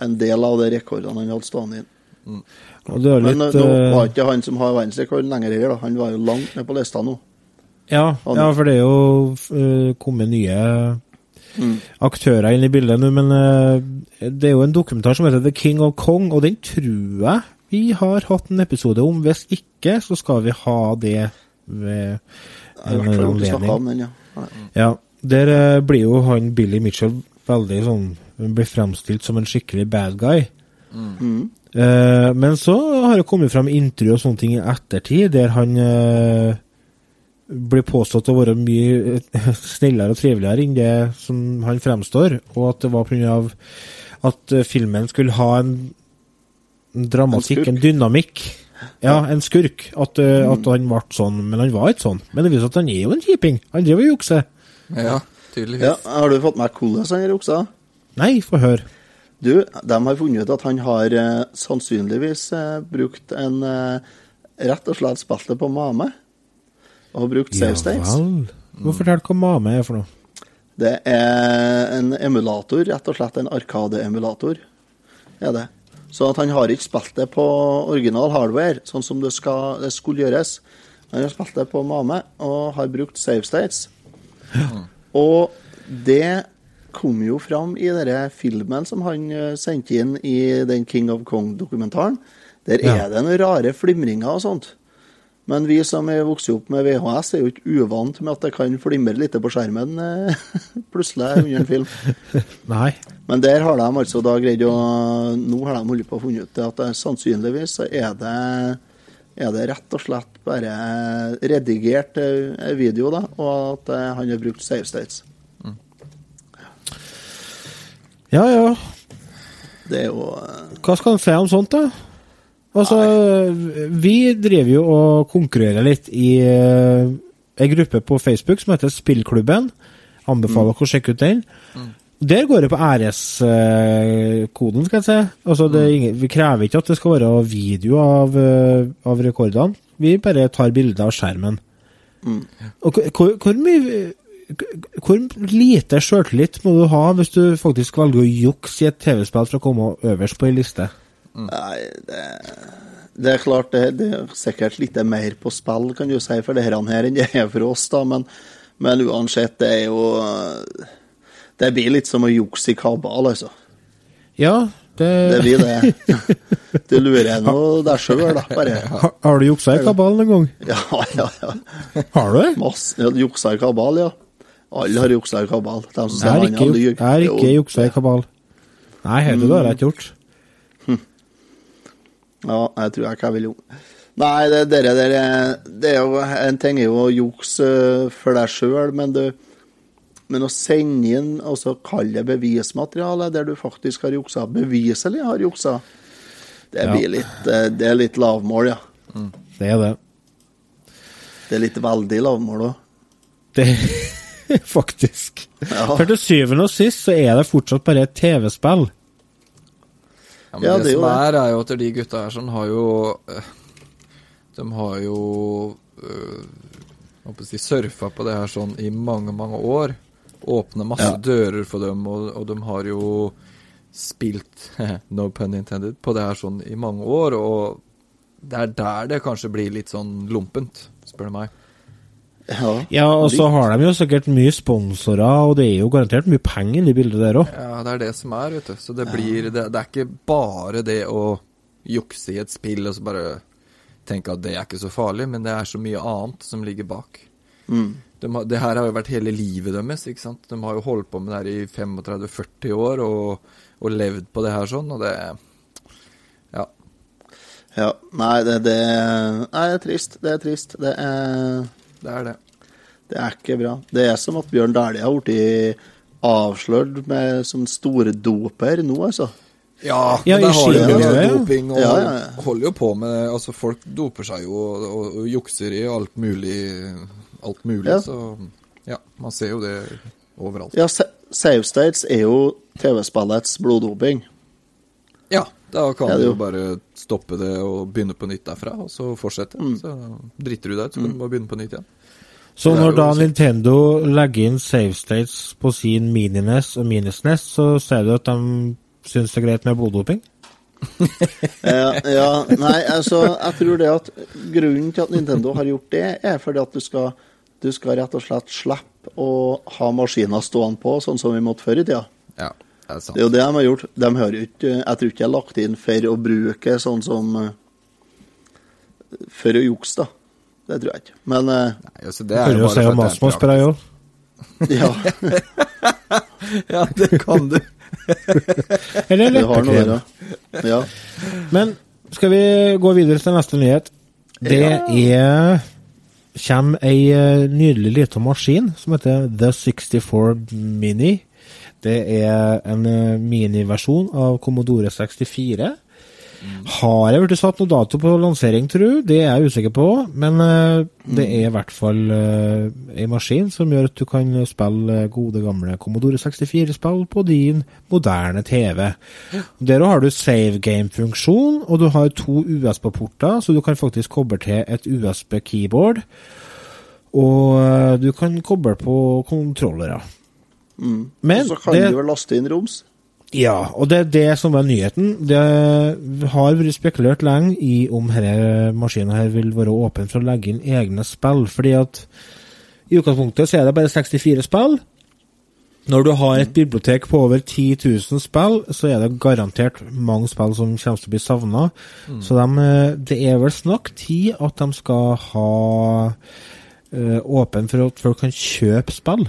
en del av de rekordene han hadde stående inn. Og det er Men litt eh, nå eh, var ikke han som har verdensrekorden lenger heller. da. Han var jo langt ned på lista nå. ja, ja, for det er jo uh, kommet nye aktører inn i bildet nå, men uh, det er jo en dokumentar som heter The King of Kong, og den tror jeg vi har hatt en episode om. Hvis ikke, så skal vi ha det ved en anledning. om den, ja. Ja, der uh, blir jo han Billy Mitchell veldig sånn Blir fremstilt som en skikkelig bad guy. Mm. Uh, men så har det kommet fram intervju og sånne ting i ettertid, der han uh, blir påstått å være mye eh, snillere og triveligere enn det som han fremstår, og at det var pga. at filmen skulle ha en dramatikk, En en, dynamikk. Ja, en skurk. At, eh, at han ble sånn, men han var ikke sånn. Men det viser at han er jo en kjiping. Han driver og jukser. Ja. tydeligvis. Ja, har du fått med hvordan han jukser? Nei, få høre. Du, de har funnet ut at han har eh, sannsynligvis eh, brukt en eh, Rett og slett spilt det på Mame. Og brukt save states. vel. Må fortelle hva Mame er for noe. Det er en emulator, rett og slett en Arkade-emulator. Er det. Så at han har ikke spilt det på original hardware, sånn som det, skal, det skulle gjøres. Han har spilt det på Mame og har brukt save states. Og det kom jo fram i denne filmen som han eh, sendte inn i den King of Kong-dokumentaren. Der Ja. er det noen rare flimringer og sånt. Men vi som er vokst opp med VHS, er jo ikke uvant med at det kan flimre litt på skjermen eh, plutselig under en film. Nei. Men der har de altså da greid å Nå har de holdt på å funnet ut at det, sannsynligvis så er det er det rett og slett bare redigert eh, video, da, og at han har brukt save states. Ja ja. Det er jo eh, Hva skal en si om sånt, da? Altså, vi driver jo og konkurrerer litt i ei gruppe på Facebook som heter Spillklubben. Anbefaler dere å sjekke ut den. Der går det på æreskoden, skal jeg si. Altså, det ingen, vi krever ikke at det skal være video av, eh, av rekordene. Vi bare tar bilder av skjermen. Og hvor- hvor, hvor mye hvor lite sjøltillit må du ha hvis du faktisk velger å jukse i et TV-spill for å komme øverst på ei liste? Nei, det, det er klart det, det er sikkert litt mer på spill, kan du si, for det her her enn det er for oss, da. Men, men uansett, det er jo Det blir litt som å jukse i kabal, altså. Ja, det, Det blir det. Du lurer nå deg sjøl, da, bare. Har, har du juksa i kabal en gang? Ja, ja, ja. Har du det? Masse ja, Juksa i kabal, ja. Alle har juksa i kabal. De som Jeg har han ikke, hadde jeg har ikke juksa i kabal. Nei, heller det har jeg ikke gjort. Ja, jeg tror jeg ikke jeg vil jo. Nei, det, dere, dere, det er jo En ting er jo å jukse eh, for deg sjøl, men, du- men å sende inn og så kalle det bevismateriale der du faktisk har juksa, beviselig har juksa, det Ja. litt eh, Det er litt lavmål, ja. Det er det. Det er litt veldig lavmål òg. Det Faktisk. Ja. For til syvende og sist så er det fortsatt bare et TV-spill. Ja, men Ja, det, det som er, er jo at de gutta her sånn har jo eh, De har jo øh, hva skal jeg si, surfa på det her sånn i mange, mange år. Åpne masse Ja. dører for dem, og, og de har jo spilt, no pun intended, på det her sånn i mange år. Og det er der det kanskje blir litt sånn lompent, spør du meg. Ja. Ja, og så har de jo sikkert mye sponsorer, og det er jo garantert mye penger i bildet der òg. Ja, det er det som er, vet du. Så det blir Det, det er ikke bare det å jukse i et spill og så bare tenke at det er ikke så farlig, men det er så mye annet som ligger bak. Mm. De det her har jo vært hele livet deres, ikke sant. De har jo holdt på med det her i 35-40 år og, og levd på det her sånn, og det Ja. ja. Nei, det, det, nei, det er trist. Det er trist. Det er Det er det. Det er ikke bra. Det er som at Bjørn Dæhlie har blitt avslørt med som storedoper nå, altså. Ja, Ja, men det har jo skimiljøet, ja. doping og Ja, ja, ja. holder jo på med Altså, folk doper seg jo og, og, og jukser i alt mulig, alt mulig, Ja. så ja, man ser jo det overalt. Ja, Sa- Save States er jo TV-spillets bloddoping. Ja, da kan Ja, du jo bare stoppe det og begynne på nytt derfra, og så fortsette. Mm. Så driter du deg ut, så kan du bare begynne på nytt igjen. Så når da Nintendo legger inn save states på sin Mini-NES og Mini-SNES, så ser du at de syns det er greit med bloddoping? Ja, ja, nei, altså, jeg tror det at grunnen til at Nintendo har gjort det, er fordi at du skal, du skal rett og slett slippe å ha maskiner stående på, sånn som vi måtte før i tida. Ja, det er sant. Det er jo det de har gjort. De har ikke, jeg tror ikke jeg har lagt inn for å bruke sånn som eh, For å jukse, da. Det tror jeg ikke. Men eh, Nei, altså, det er jo bare for at det er ja, Ja, det kan du. Eller leppekrem. Ja. Men skal vi gå videre til neste nyhet? Det er kommer ei eh, nydelig liten maskin som heter The 64 Mini. Det er en eh, miniversjon av Commodore 64. Har jeg blitt satt noe dato på lansering, tro? Det er jeg usikker på. Men eh, det er i hvert fall ei en maskin som gjør at du kan spille gode, gamle Commodore 64-spill på din moderne TV. Der har du save game-funksjon, og du har to USB-porter, så du kan faktisk koble til et USB-keyboard. Og eh, du kan koble på kontrollere. Men Og så kan det, du vel laste inn roms. ja, og det er det som er nyheten. Det har vært spekulert lenge i om denne maskinen her vil være åpen for å legge inn egne spill, fordi at i utgangspunktet så er det bare 64 spill. Når du har et bibliotek på over 10 000 spill, så er det garantert mange spill som kommer til å bli savna. Så de, eh, det er vel snakk tid at de skal ha eh, åpen for at folk kan kjøpe spill.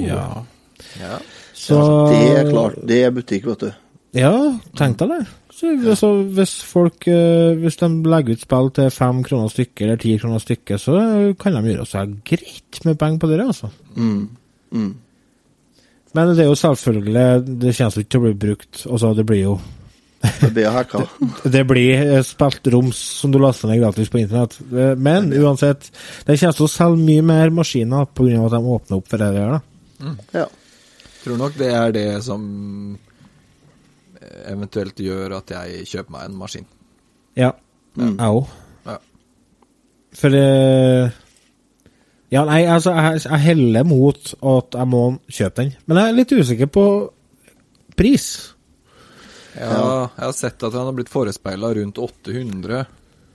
Ja. Ja. Så Det er klart. Det er butikk, vet du. Ja, tenk deg det. Så, altså, hvis folk eh, Hvis de legger ut spill til fem kroner stykket eller ti kroner stykket, så kan de gjøre seg greit med penger på det, altså. Mm. Mm. Men det er jo selvfølgelig Det kommer ikke til å bli brukt Altså, det blir jo Det. Det blir eh, spilt roms som du laster ned gratis på internett. Eh, Men uansett, det kommer til å selge mye mer maskiner pga. at de åpner opp for det her. da. Ja. Tror nok det er det som eh, eventuelt gjør at jeg kjøper meg en maskin. Ja. Mm. Jeg òg. Ja. For Ja, nei, altså, jeg, jeg heller mot at jeg må kjøpe den. Men jeg er litt usikker på pris. Ja, jeg har sett at han har blitt forespeila rundt 800.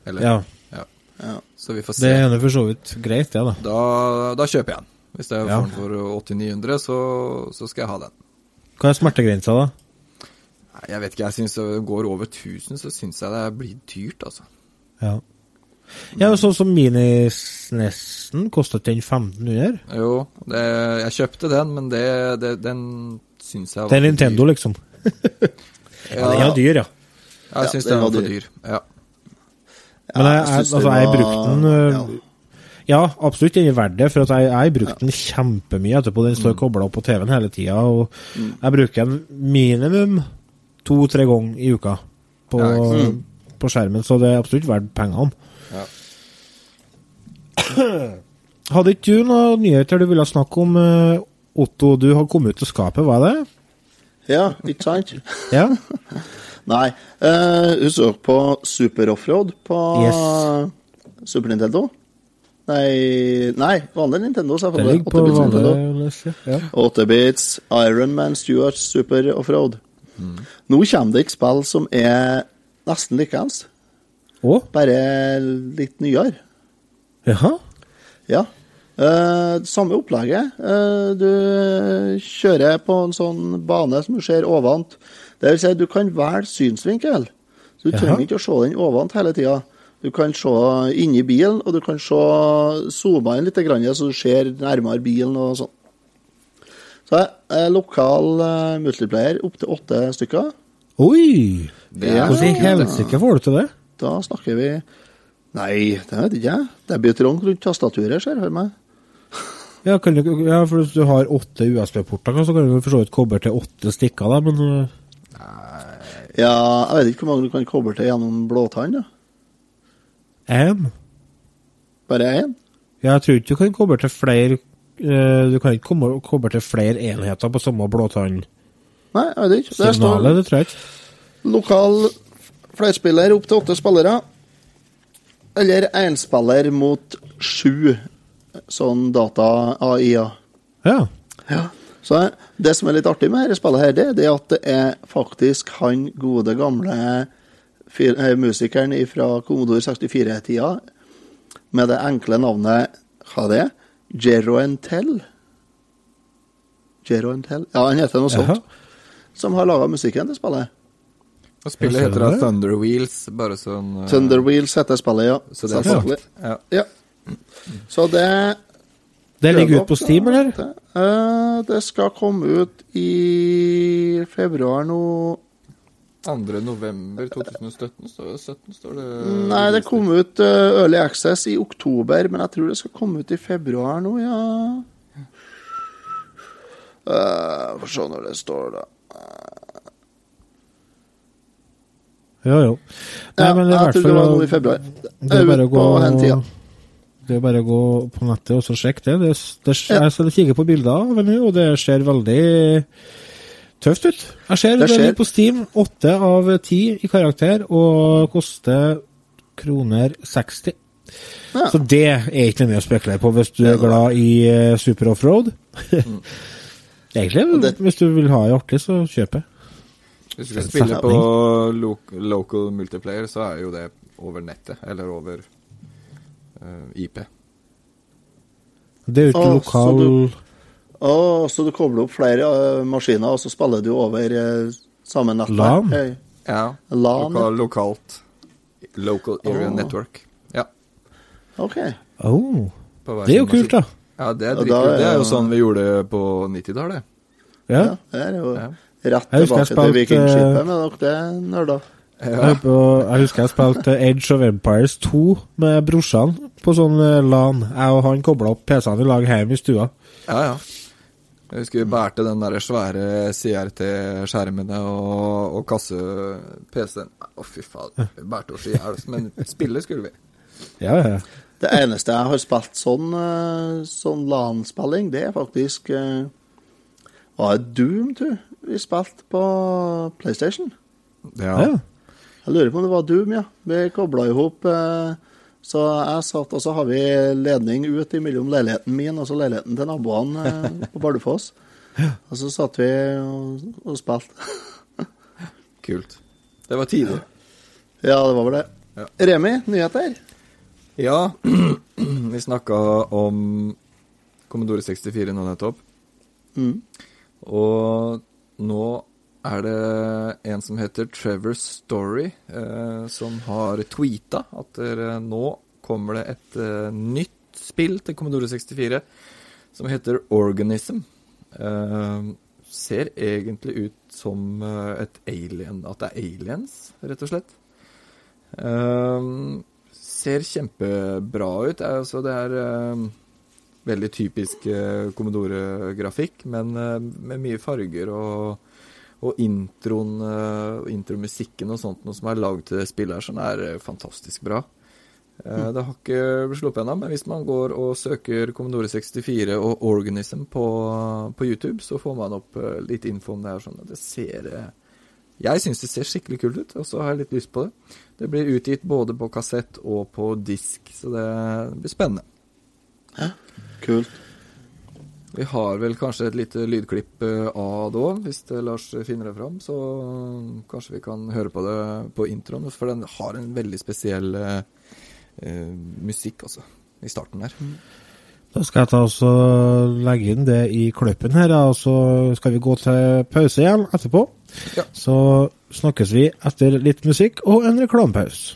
Eller, Ja, ja. Ja. Så vi får se. det er for så vidt greit, det, da. Da, da kjøper jeg den. Hvis jeg Ja. får den for 800-900, så, så skal jeg ha den. Hva er smertegrensa, da? Nei, Jeg vet ikke, jeg syns det går over 1000, så syns jeg det blir dyrt, altså. Ja. Ja, Sånn som Minisnessen kostet den 1500? Jo, det, jeg kjøpte den, men det, det, den syns jeg var Det er Nintendo, dyr. liksom. Ja, den er dyr, ja. Jeg Ja, syns den den var for dyr. dyr. Ja. Men jeg, jeg altså, jeg brukte den ja. øh, Ja, absolutt, den er verdt det, for at jeg, jeg brukte den kjempemye etterpå. Den står Mm. kobla opp på TV-en hele tida, og jeg bruker den minimum to-tre ganger i uka på, Ja, ikke på skjermen, så det er absolutt verdt pengene. Ja. Hadde ikke du noen nyheter du ville snakke om, øh, Otto? Du har kommet ut av skapet, var det? Ja, ikke sant? Ja? Nei. du så på Super Offroad på Super Nintendo? Nei, nei, vanlig Nintendo, Det selvfølgelig. ligger på 8-bits Nintendo. vanlig. Ja. 8-bits, Ironman, Stuart, Super Offroad. Nå kommer det ikke spill som er nesten likeens, bare litt nyere. Jaha? Ja. Eh, samme opplegget. Uh, du kjører på en sånn bane som du ser ovant. Det vil si, du kan velge synsvinkel. Så du Jaha. trenger ikke å se den ovant hele tida. Du kan se inni bilen, og du kan se zooma inn litt, grann, så du ser nærmere bilen og sånn. Så eh, lokal uh, multiplayer opptil åtte stykker. Oi! Er Hvordan i helsike får du til det? Da snakker vi Nei, det vet ikke jeg. Det blir trangt rundt tastaturet, ser jeg for meg. Ja, kan du, ja, for hvis du har åtte USB-porter, så kan du for så vidt koble til åtte stikker, da, men øh, Ja, jeg vet ikke hvor mange du kan koble til gjennom blåtann. da. én Bare én? Jeg tror ikke du kan koble til flere øh, Du kan ikke koble til flere enheter på samme blåtann. Nei, jeg vet ikke. Det står det tror jeg ikke. lokal flerspiller opp til åtte spillere. Eller énspiller mot sju sånn data-AI-er. Ja. Ja. Så det som er litt artig med dette spillet, her, det, det er at det er faktisk han gode, gamle eh, musikeren fra Commodore 64-tida med det enkle navnet Hva det er Jero Entel? Jero Entel? Ja, han heter noe sånt. Som har laga musikken til spillet. Og spillet heter da det. Thunder Wheels, bare sånn uh... Thunder Wheels heter spillet, ja. Så det er Selvfølgelig. Ja. Ja. Så det Det ligger ute på Steam, eller? Det, eh, det skal komme ut i februar nå 2. november 2017 står, 17, står det Nei, det kom ut uh, Early Access i oktober, men jeg tror det skal komme ut i februar nå, ja. Uh, Få se når det står, da. Jo, jo. Nei, Ja, men i jeg tror det var nå i februar. Det er er å på den tida. Det er bare å gå på nettet og så sjekke det. det, det Ja. Jeg skal kikke på bilder av og det ser veldig tøft ut. Jeg ser Det det, ser- på Steam. Åtte av ti i karakter, og koster kroner 60. Ja. Så det er ikke noe mye å spekulere på hvis du er glad i eh, super offroad. Egentlig, det- hvis du vil ha det artig, så kjøp det. Hvis du skal spille på lo local multiplayer, så er jo det over nettet, eller over IP. Det er jo ikke Å, så lokal du- ah, så du kobler opp flere uh, maskiner, og så spiller du over uh, samme nettverk? LAN? Hey. Ja. LAN. Lokal, lokalt. Local Area oh. Network. Ja. OK. oh, Det er jo kult, da. Ja, det er da Det er jo sånn vi gjorde det på 90-tallet. Ja. Ja, det er jo Ja. rett tilbake til Vikingskipet med dere nerder. Jeg, på, jeg husker jeg spilte Age of Empires 2 med brorsan på sånn eh, LAN. Jeg og han kobla opp PC-ene i lag hjemme i stua. Ja, ja. Jeg husker vi bærte den der svære CRT-skjermene og, og kasse-PC-en. Å, fy faen. Vi bærte oss i hjel. Men spille skulle vi. Ja, ja. Det eneste jeg har spilt sånn, eh, sånn LAN-spilling, det er faktisk eh, Var det Doom, du, vi spilte på PlayStation? Ja. ja. Jeg lurer på om det var Doom, ja. Vi kobla i hop. eh, Så jeg satt, og så har vi ledning ut mellom leiligheten min og så leiligheten til naboene eh, på Bardufoss. Og så satt vi og, og spilte. Kult. Det var tider. Ja, det var vel det. Ja. Remi, nyheter? Ja, vi snakka om Commodore 64 nå nettopp. Mm. Og nå er det en som heter Trevor Story, eh, som har tweeta at det, nå kommer det et eh, nytt spill til Commodore 64 som heter Organism. Eh, ser egentlig ut som eh, et alien At det er aliens, rett og slett. Eh, ser kjempebra ut. Altså, det er eh, veldig typisk eh, Commodore-grafikk, men eh, med mye farger og, og introen, eh, intromusikken og sånt, noe som er lagd til spillet her, sånn er eh, fantastisk bra. Eh, Det har ikke blitt sluppet ennå, men hvis man går og søker Commodore 64 og Organism på, på YouTube, så får man opp litt info om det her. Sånn. Det ser Jeg syns det ser skikkelig kult ut, og så har jeg litt lyst på det. Det blir utgitt både på kassett og på disk, så det blir spennende. Kult. Vi har vel kanskje et lite lydklipp eh, av det òg, hvis det Lars finner det fram. Så kanskje vi kan høre på det på introen, for den har en veldig spesiell eh, eh, musikk, altså, i starten her. Da skal jeg ta og legge inn det i kløppen her, og så skal vi gå til pause igjen etterpå. Ja. Så snakkes vi etter litt musikk og en reklamepause.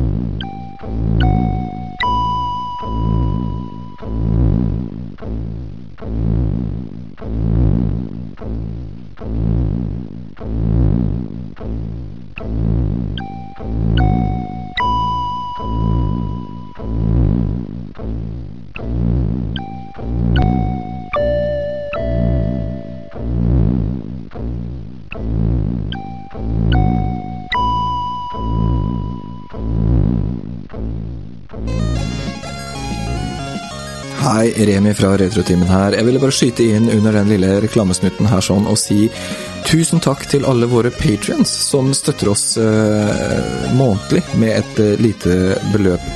Remi fra Retrotimen her. Jeg ville bare skyte inn under den lille reklamesnutten her sånn og si tusen takk til alle våre patrions som støtter oss eh, månedlig med et eh, lite beløp.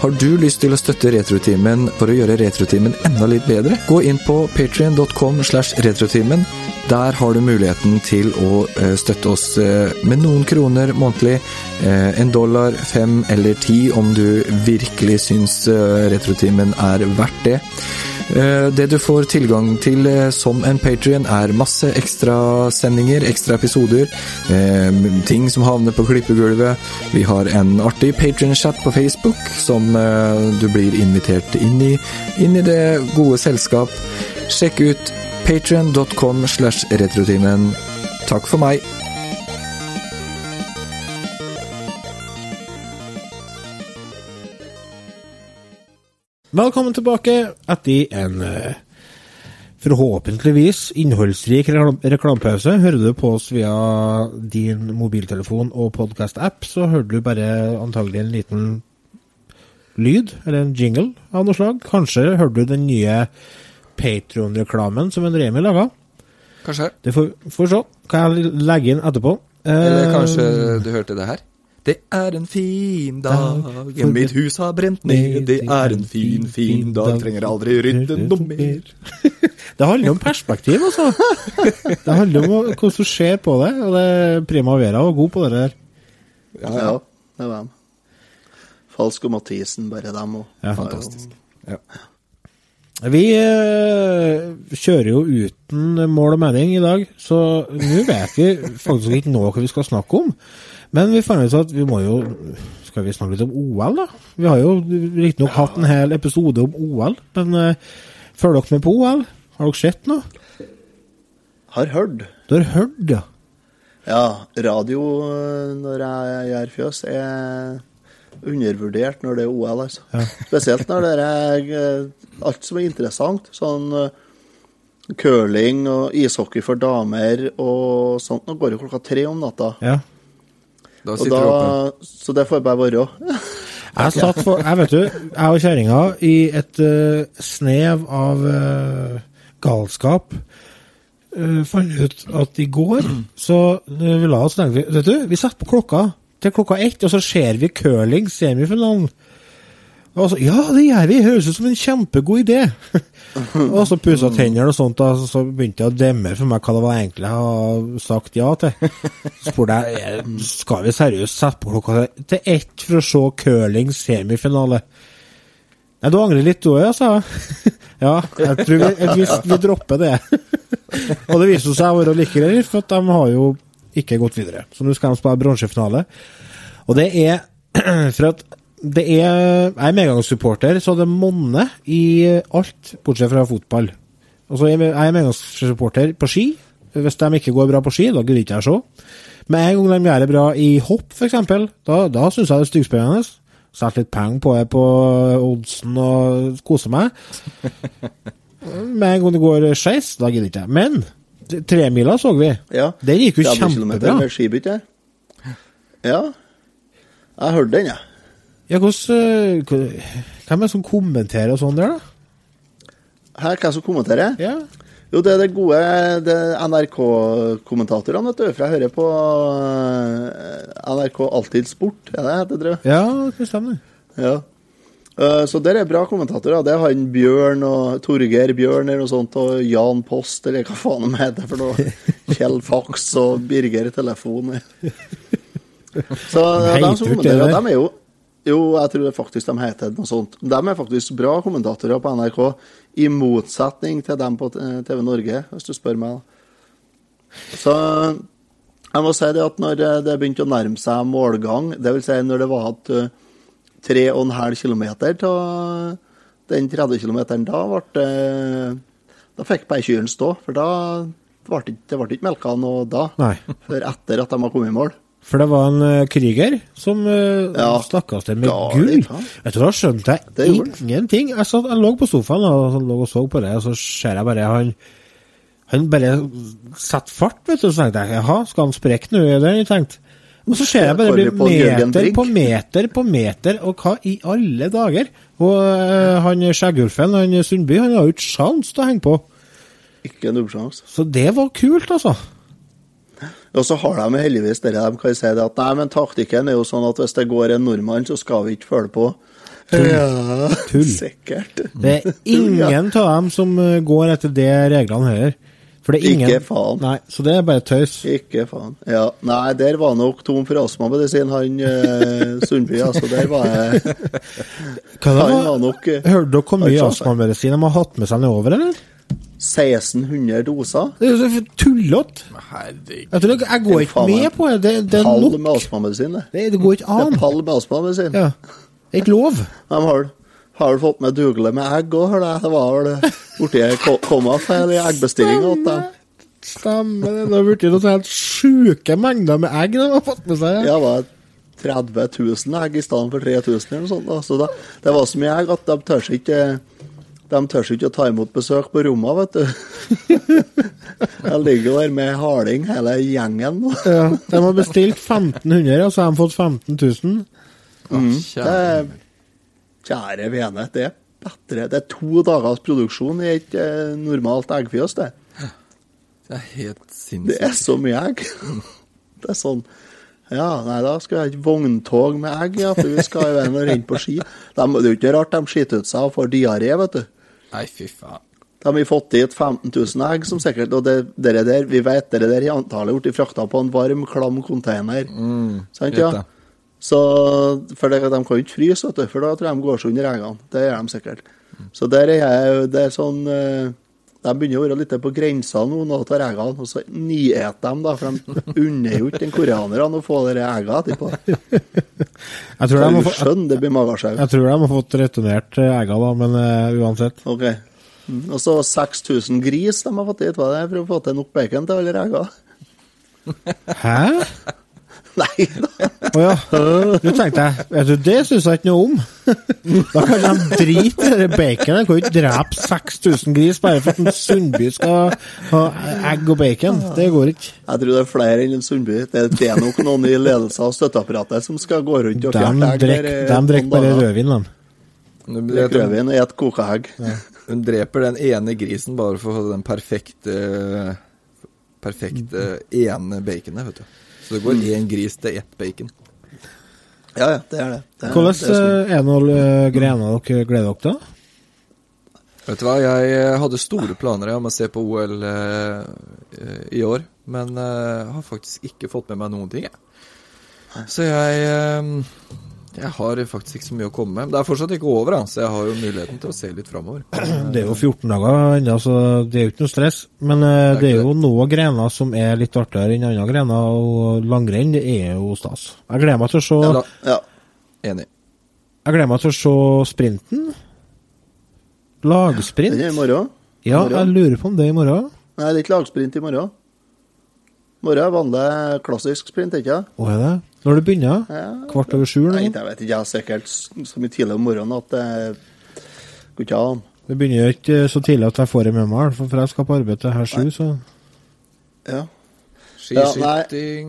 Har du lyst til å støtte Retrotimen for å gjøre Retrotimen enda litt bedre? Gå inn på patrion.com slash retrotimen. Der har du muligheten til å eh, støtte oss eh, med noen kroner månedlig. Eh, en dollar, fem eller ti om du virkelig syns Retrotimen er verdt det. Det du får tilgang til som en patrion, er masse ekstrasendinger, ekstra episoder, ting som havner på klippegulvet. Vi har en artig patrion-chat på Facebook som du blir invitert inn i, inn i det gode selskap. Sjekk ut patrion.com slash retrotimen. Takk for meg. Velkommen tilbake etter en eh, forhåpentligvis innholdsrik reklam- reklamepause. Hører du på oss via din mobiltelefon og podkast-app, så hører du bare antagelig en liten lyd, eller en jingle av noe slag. Kanskje hører du den nye Patron-reklamen som en Remi laga. Kanskje. Det får får se. Kan jeg legge inn etterpå. Eller Eh, kanskje du hørte det her? Det er en fin dag, dag mitt hus har brent ned. Det er en fin, fin dag, trenger aldri rydde noe mer. Det handler om perspektiv, altså. Det handler om hvordan du ser på det. Og det Prima Primavera var god på det der. Ja, det var dem. Falsk og Mathisen, bare dem òg. Ja, fantastisk. Ja. Vi eh, kjører jo uten mål og mening i dag, så nå vet vi faktisk ikke nå hva vi skal snakke om. Men vi fant ut at vi må jo Skal vi snakke litt om OL, da? Vi har jo riktignok hatt en hel episode om OL, men uh, følger dere med på OL? Har dere sett noe? Har hørt. Du har hørt, ja. Ja, radio øh, når jeg gjør fjøs, er undervurdert når det er OL, altså. Spesielt når det er øh, alt som er interessant. Sånn øh, curling og ishockey for damer og sånt. Nå går det klokka tre om natta. ja. Da sitter du oppe. så det får bare være. Jeg satt for, jeg vet du, jeg og kjerringa i et uh, snev av uh, galskap uh, fant ut at i går så uh, vi la oss tenke vi, Vet du, vi setter på klokka til klokka ett, og så ser vi curling semifinalen. Og så, ja, det gjør vi! Høres ut som en kjempegod idé! og så pussa tennene og sånt, og så- begynte jeg å demme for meg hva det var egentlig jeg hadde sagt ja til. Så spurte jeg skal vi seriøst sette på klokka til- ett for å se curling semifinale. Nei, du angrer litt du òg, ja, sa jeg. ja, jeg tror vi, vi, vi dropper det. og det viste seg å være like greit, for de har jo ikke gått videre. Så nå skal de spille bronsefinale. Og det er for at det er Jeg er medgangssupporter, så det monner i alt, bortsett fra fotball. Altså, jeg er medgangssupporter på ski. Hvis de ikke går bra på ski, da gidder ikke jeg se. Med en gang de gjør det bra i hopp, f.eks., da, da syns jeg det er styggspennende. Setter litt penger på det på oddsen og kose meg. Med en gang det går skeis, da gidder ikke jeg. Men tremila så vi. Ja. Den gikk jo 30 kjempebra. med skibytte. Ja. Jeg hørte den, jeg. Ja, hvordan, eh, Hvem er det som kommenterer og sånn der, da? Her, hvem som kommenterer? Ja. Jo, det er det gode NRK-kommentatorene, vet du. For jeg hører på eh, NRK Alltid Sport, er det heter, tror jeg. Ja, det stemmer. Ja. Eh, så der er bra kommentatorer. Det er han Bjørn og Torgeir Bjørn eller noe sånt, og Jan Post eller hva faen de heter for noe. Kjell Faks og Birger Telefon. Så de som kommenterer, de er jo Jo, jeg tror det faktisk de heter noe sånt. De er faktisk bra kommentatorer på NRK, i motsetning til dem på TV eh, Norge, hvis du spør meg. Så jeg må si det at når eh, det begynte å nærme seg målgang, dvs. Si når det var at 3,5 km av den 30 km. Da ble det Da fikk beikyrne stå, for da ble det, ble ikke melka noe da. Nei. For etter at de har kommet i mål. For det var en eh, kriger som uh, ja, stakk av sted med gull. Vet du, Da skjønte jeg ingenting. Jeg, satt, jeg, lå på sofaen og, lå og så på det, og så ser jeg bare han han bare setter fart, vet du. Så tenkte jeg jaha, skal han sprekke nå? Det har jeg tenkt. Og så ser jeg bare det blir meter på meter på meter, og hva i alle dager? Og uh, han Skjeggulfen, han Sundby, han har jo ikke sjans til å henge på. Ikke en nubbsjanse. Så det var kult, altså. Og så har de heldigvis det de kan si det at nei, men taktikken er jo sånn at hvis det går en nordmann, så skal vi ikke følge på. Ja, Tull. sikkert. Det er ingen av dem som eh, går etter de reglene her. For det er ingen Ikke faen. Nei, så det er bare tøys. Ikke faen. Ja. Nei, der var nok tom for astmamedisin, han eh, Sundby. Altså, der var jeg Hva Han var? var nok eh, Hørte dere hvor mye astmamedisin de har hatt med seg nedover, eller? 1600 doser. Det er jo så tullete. Jeg, tror jeg, går ikke med på det. Det, det er Pall nok. med astmamedisin, det. Det, det går ikke Det an. er pall med astmamedisin. Ja. Det er ikke lov. De har, har du fått med dugle med egg òg, hører jeg. Det var vel borti ko- kommafeil i eggbestillinga til dem. Stemmer det. Det har blitt noen helt sjuke mengder med egg de har fått med seg. Ja, det var 30 000 egg i stedet for 3000 eller noe sånt. Da. Så da, det var så mye egg at de tør ikke de tør ikke å ta imot besøk på rommene, vet du. Jeg ligger der med harding, hele gjengen. Ja, de har bestilt 1500, og så har de fått 15 000. Det er, kjære vene, det er bedre. Det er to dagers produksjon i et eh, normalt eggfjøs, det. Det er helt sinnssykt. Det er så mye egg. Det er sånn Ja, nei, da skal vi ha et vogntog med egg, ja, for vi skal jo være og renne på ski. De, det er jo ikke rart de skiter ut seg og får diaré, vet du. Nei, fy faen. De har fått dit 15 000 egg, som sikkert Og det, dere der, vi vet dere der i antallet blitt frakta på en varm, klam container. Sant, ja? det. Så, for det, de kan jo ikke fryse, vet du, for da tror jeg de går seg under eggene. Det gjør de sikkert. Så der er jeg det er sånn eh, De begynner å være litt på grensa nå, nå tar eggene, og så nyeter de, da, for de unner jo ikke den koreanerne å få de eggene etterpå. Jeg tror, de skjønner det blir magesjau. jeg tror de har fått returnert eggene, da, men uh, uansett. Ok. Mm, Og så 6000 gris de har fått dit, hva er det, for å få til nok bacon til alle eggene. Hæ? Nei da. Å ja. Nå tenkte jeg Vet du, det syns jeg ikke noe om. Da kan de drite i det baconet. De kan jo ikke drepe 6000 gris bare for at en Sundby skal ha egg og bacon. Det går ikke. Jeg tror det er flere enn en Sundby. Det, det er nok noen i ledelsen av støtteapparatet som skal gå rundt og fjerne egg. der, eh, de drikker bare rødvin, de. Du Drikker rødvin og et kokeegg. hun dreper den ene grisen bare for å få den perfekte Perfekte ene baconet, vet du. Så det går én gris til ett bacon. Ja, ja, det er det. det, er- Hvordan det er sånn. eh, er noen eh, grener dere gleder dere til? Vet du hva, jeg eh, hadde store planer om å se på OL eh, eh, i år, men eh, har faktisk ikke fått med meg noen ting, jeg. Så jeg eh, Jeg har faktisk ikke så mye å komme med. Det er fortsatt ikke over, da, så jeg har jo muligheten til å se litt framover. Det er jo 14 dager ennå, så det er jo ikke noe stress. Men det er det er jo jo noen grener som er litt artigere enn andre grener, og langrenn det er jo stas. Jeg gleder meg til å se, Ja, Ja. enig. jeg gleder meg til å se sprinten. Lagsprint. Den er i morgen. Ja, jeg lurer på om det er i morgen. Nei, det er ikke lagsprint i morgen. I morgen er vanlig klassisk sprint, ikke sant? Å, er det? Når det begynner? Ja. Kvart over sju? Nei, jeg vet ikke. Jeg har sikkert så mye tidlig om morgenen at det går ikke an. Det begynner jo ikke så tidlig at jeg får det med meg, for jeg skal på arbeid til her sju, så Ja. Skiskyting,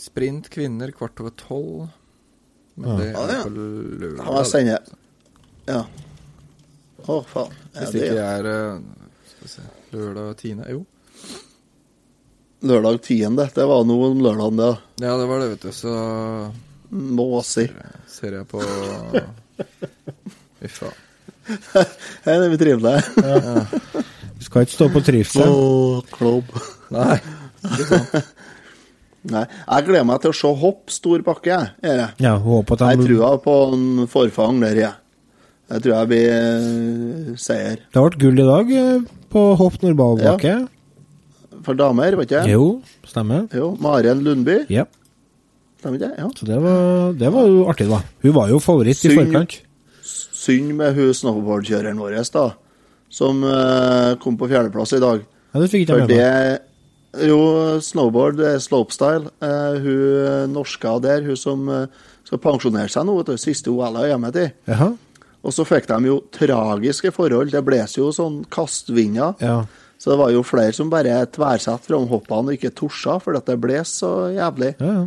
sprint kvinner kvart over tolv. Men Ja. det Ja, er ja. på lørdag. Ja. Å, faen. Ja, Hvis det det ikke er er eh, Skal vi se Lørdag 10. Jo. Lørdag 10. Det var nå om lørdagen, det. Ja, det var det, vet du. Så Måsi. ser jeg på Fy faen. det er vi trivelige. vi skal ikke stå på trivsel. Å, klubb. Nei. Nei, jeg gleder meg til å se hopp stor bakke, jeg. gjør jeg. Ja, håper at Jeg tror på en forfang der, jeg. Jeg tror jeg blir eh, seier. Det ble gull i dag eh, på hopp normalbakke. For damer, vet ikke jeg? Jo, stemmer. Jo. Maren Lundby. Ja. Stemmer ikke? Ja. Så det var, det var jo artig, da. Hun var jo favoritt i Synd. forkant. Synd med hun snowboardkjøreren vår, da. Som uh, kom på fjerdeplass i dag. Ja, det fikk ikke jeg med meg. det Jo, snowboard, det slopestyle. Uh, hun norska der, hun som uh, skal pensjonere seg nå, vet du. Siste OL er hjemme til. Jaha. Og så fikk de jo tragiske forhold. Det blåser jo sånn kastvinder. Ja. Så det var jo flere som bare tversatte fram hoppene og ikke torsa, fordi at det ble så jævlig. Ja, ja.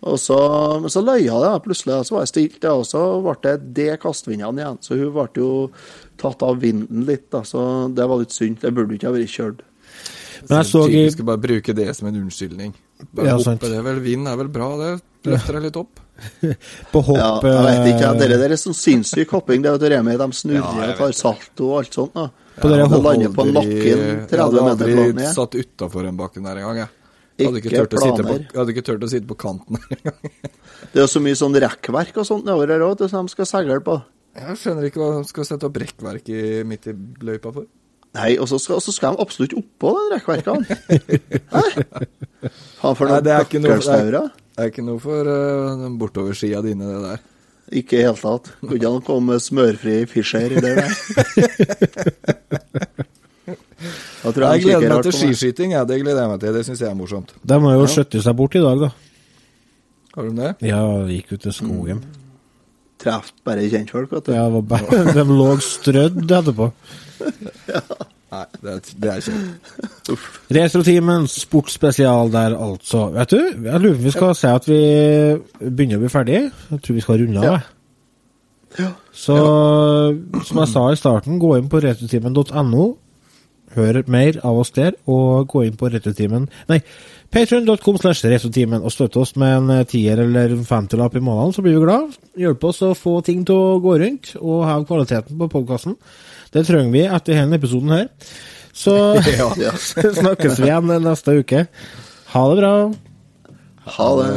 Og så, men så løya det plutselig, så var det stilt, ja, og så ble det det kastvindene igjen. Så hun ble jo tatt av vinden litt, da, så det var litt synd. Det burde ikke ha vært kjørt. Men jeg så i Vi skal bare bruke det som en unnskyldning. Bare Ja, hoppe, sant. det er vel vind er vel bra, det løfter deg litt opp. På hopp Ja, jeg vet ikke, det Dere der er sånn sinnssyk hopping. Det er jo Remi, de snurrer Ja, og tar salto og alt sånt. da. På ja, det lander på nakken Jeg 30 hadde meter aldri hadde aldri satt utafor en bakken der engang, jeg. Jeg hadde ikke, sitte på, jeg hadde ikke turt å sitte på kanten der engang. Det er så mye sånn rekkverk og sånt nedover her òg, som de skal seile på. Jeg skjønner ikke hva de skal sette opp rekkverk i, midt i løypa for. Nei, og så skal, skal de absolutt oppå den rekkverkene. Hæ? Faen for noen er bøkkelstaurer. Det er ikke noe for uh, bortoversida dine, det der. Ikke i det hele tatt. Kunne ikke han komme med smørfri Fischer i det der? Jeg, Jeg gleder meg til skiskyting, jeg. Det gleder jeg meg til. Det syns jeg er morsomt. De har jo skjøttet seg bort i dag, da. Har du det? Ja, de gikk ut til skogen. Treff bare kjentfolk, vet du. Ja, det var bare, de lå strødd etterpå. Nei, det det er kjipt. Retrotimen sportsspesial der, altså. Vet du, jeg lurer på om vi skal si at vi begynner å bli ferdige. Jeg tror vi skal runde av. Ja. Ja. Så som jeg sa i starten, gå inn på retrotimen.no. Hør mer av oss der, og gå inn på retrotimen Nei, patreon.com slash retrotimen og støtte oss med en tier eller en femtilapp i måneden, så blir vi glad. Hjelp oss å få ting til å gå rundt, og heve kvaliteten på podkasten. Det trenger vi etter denne episoden her. Så Ja. snakkes vi igjen neste uke. Ha det bra. Ha det.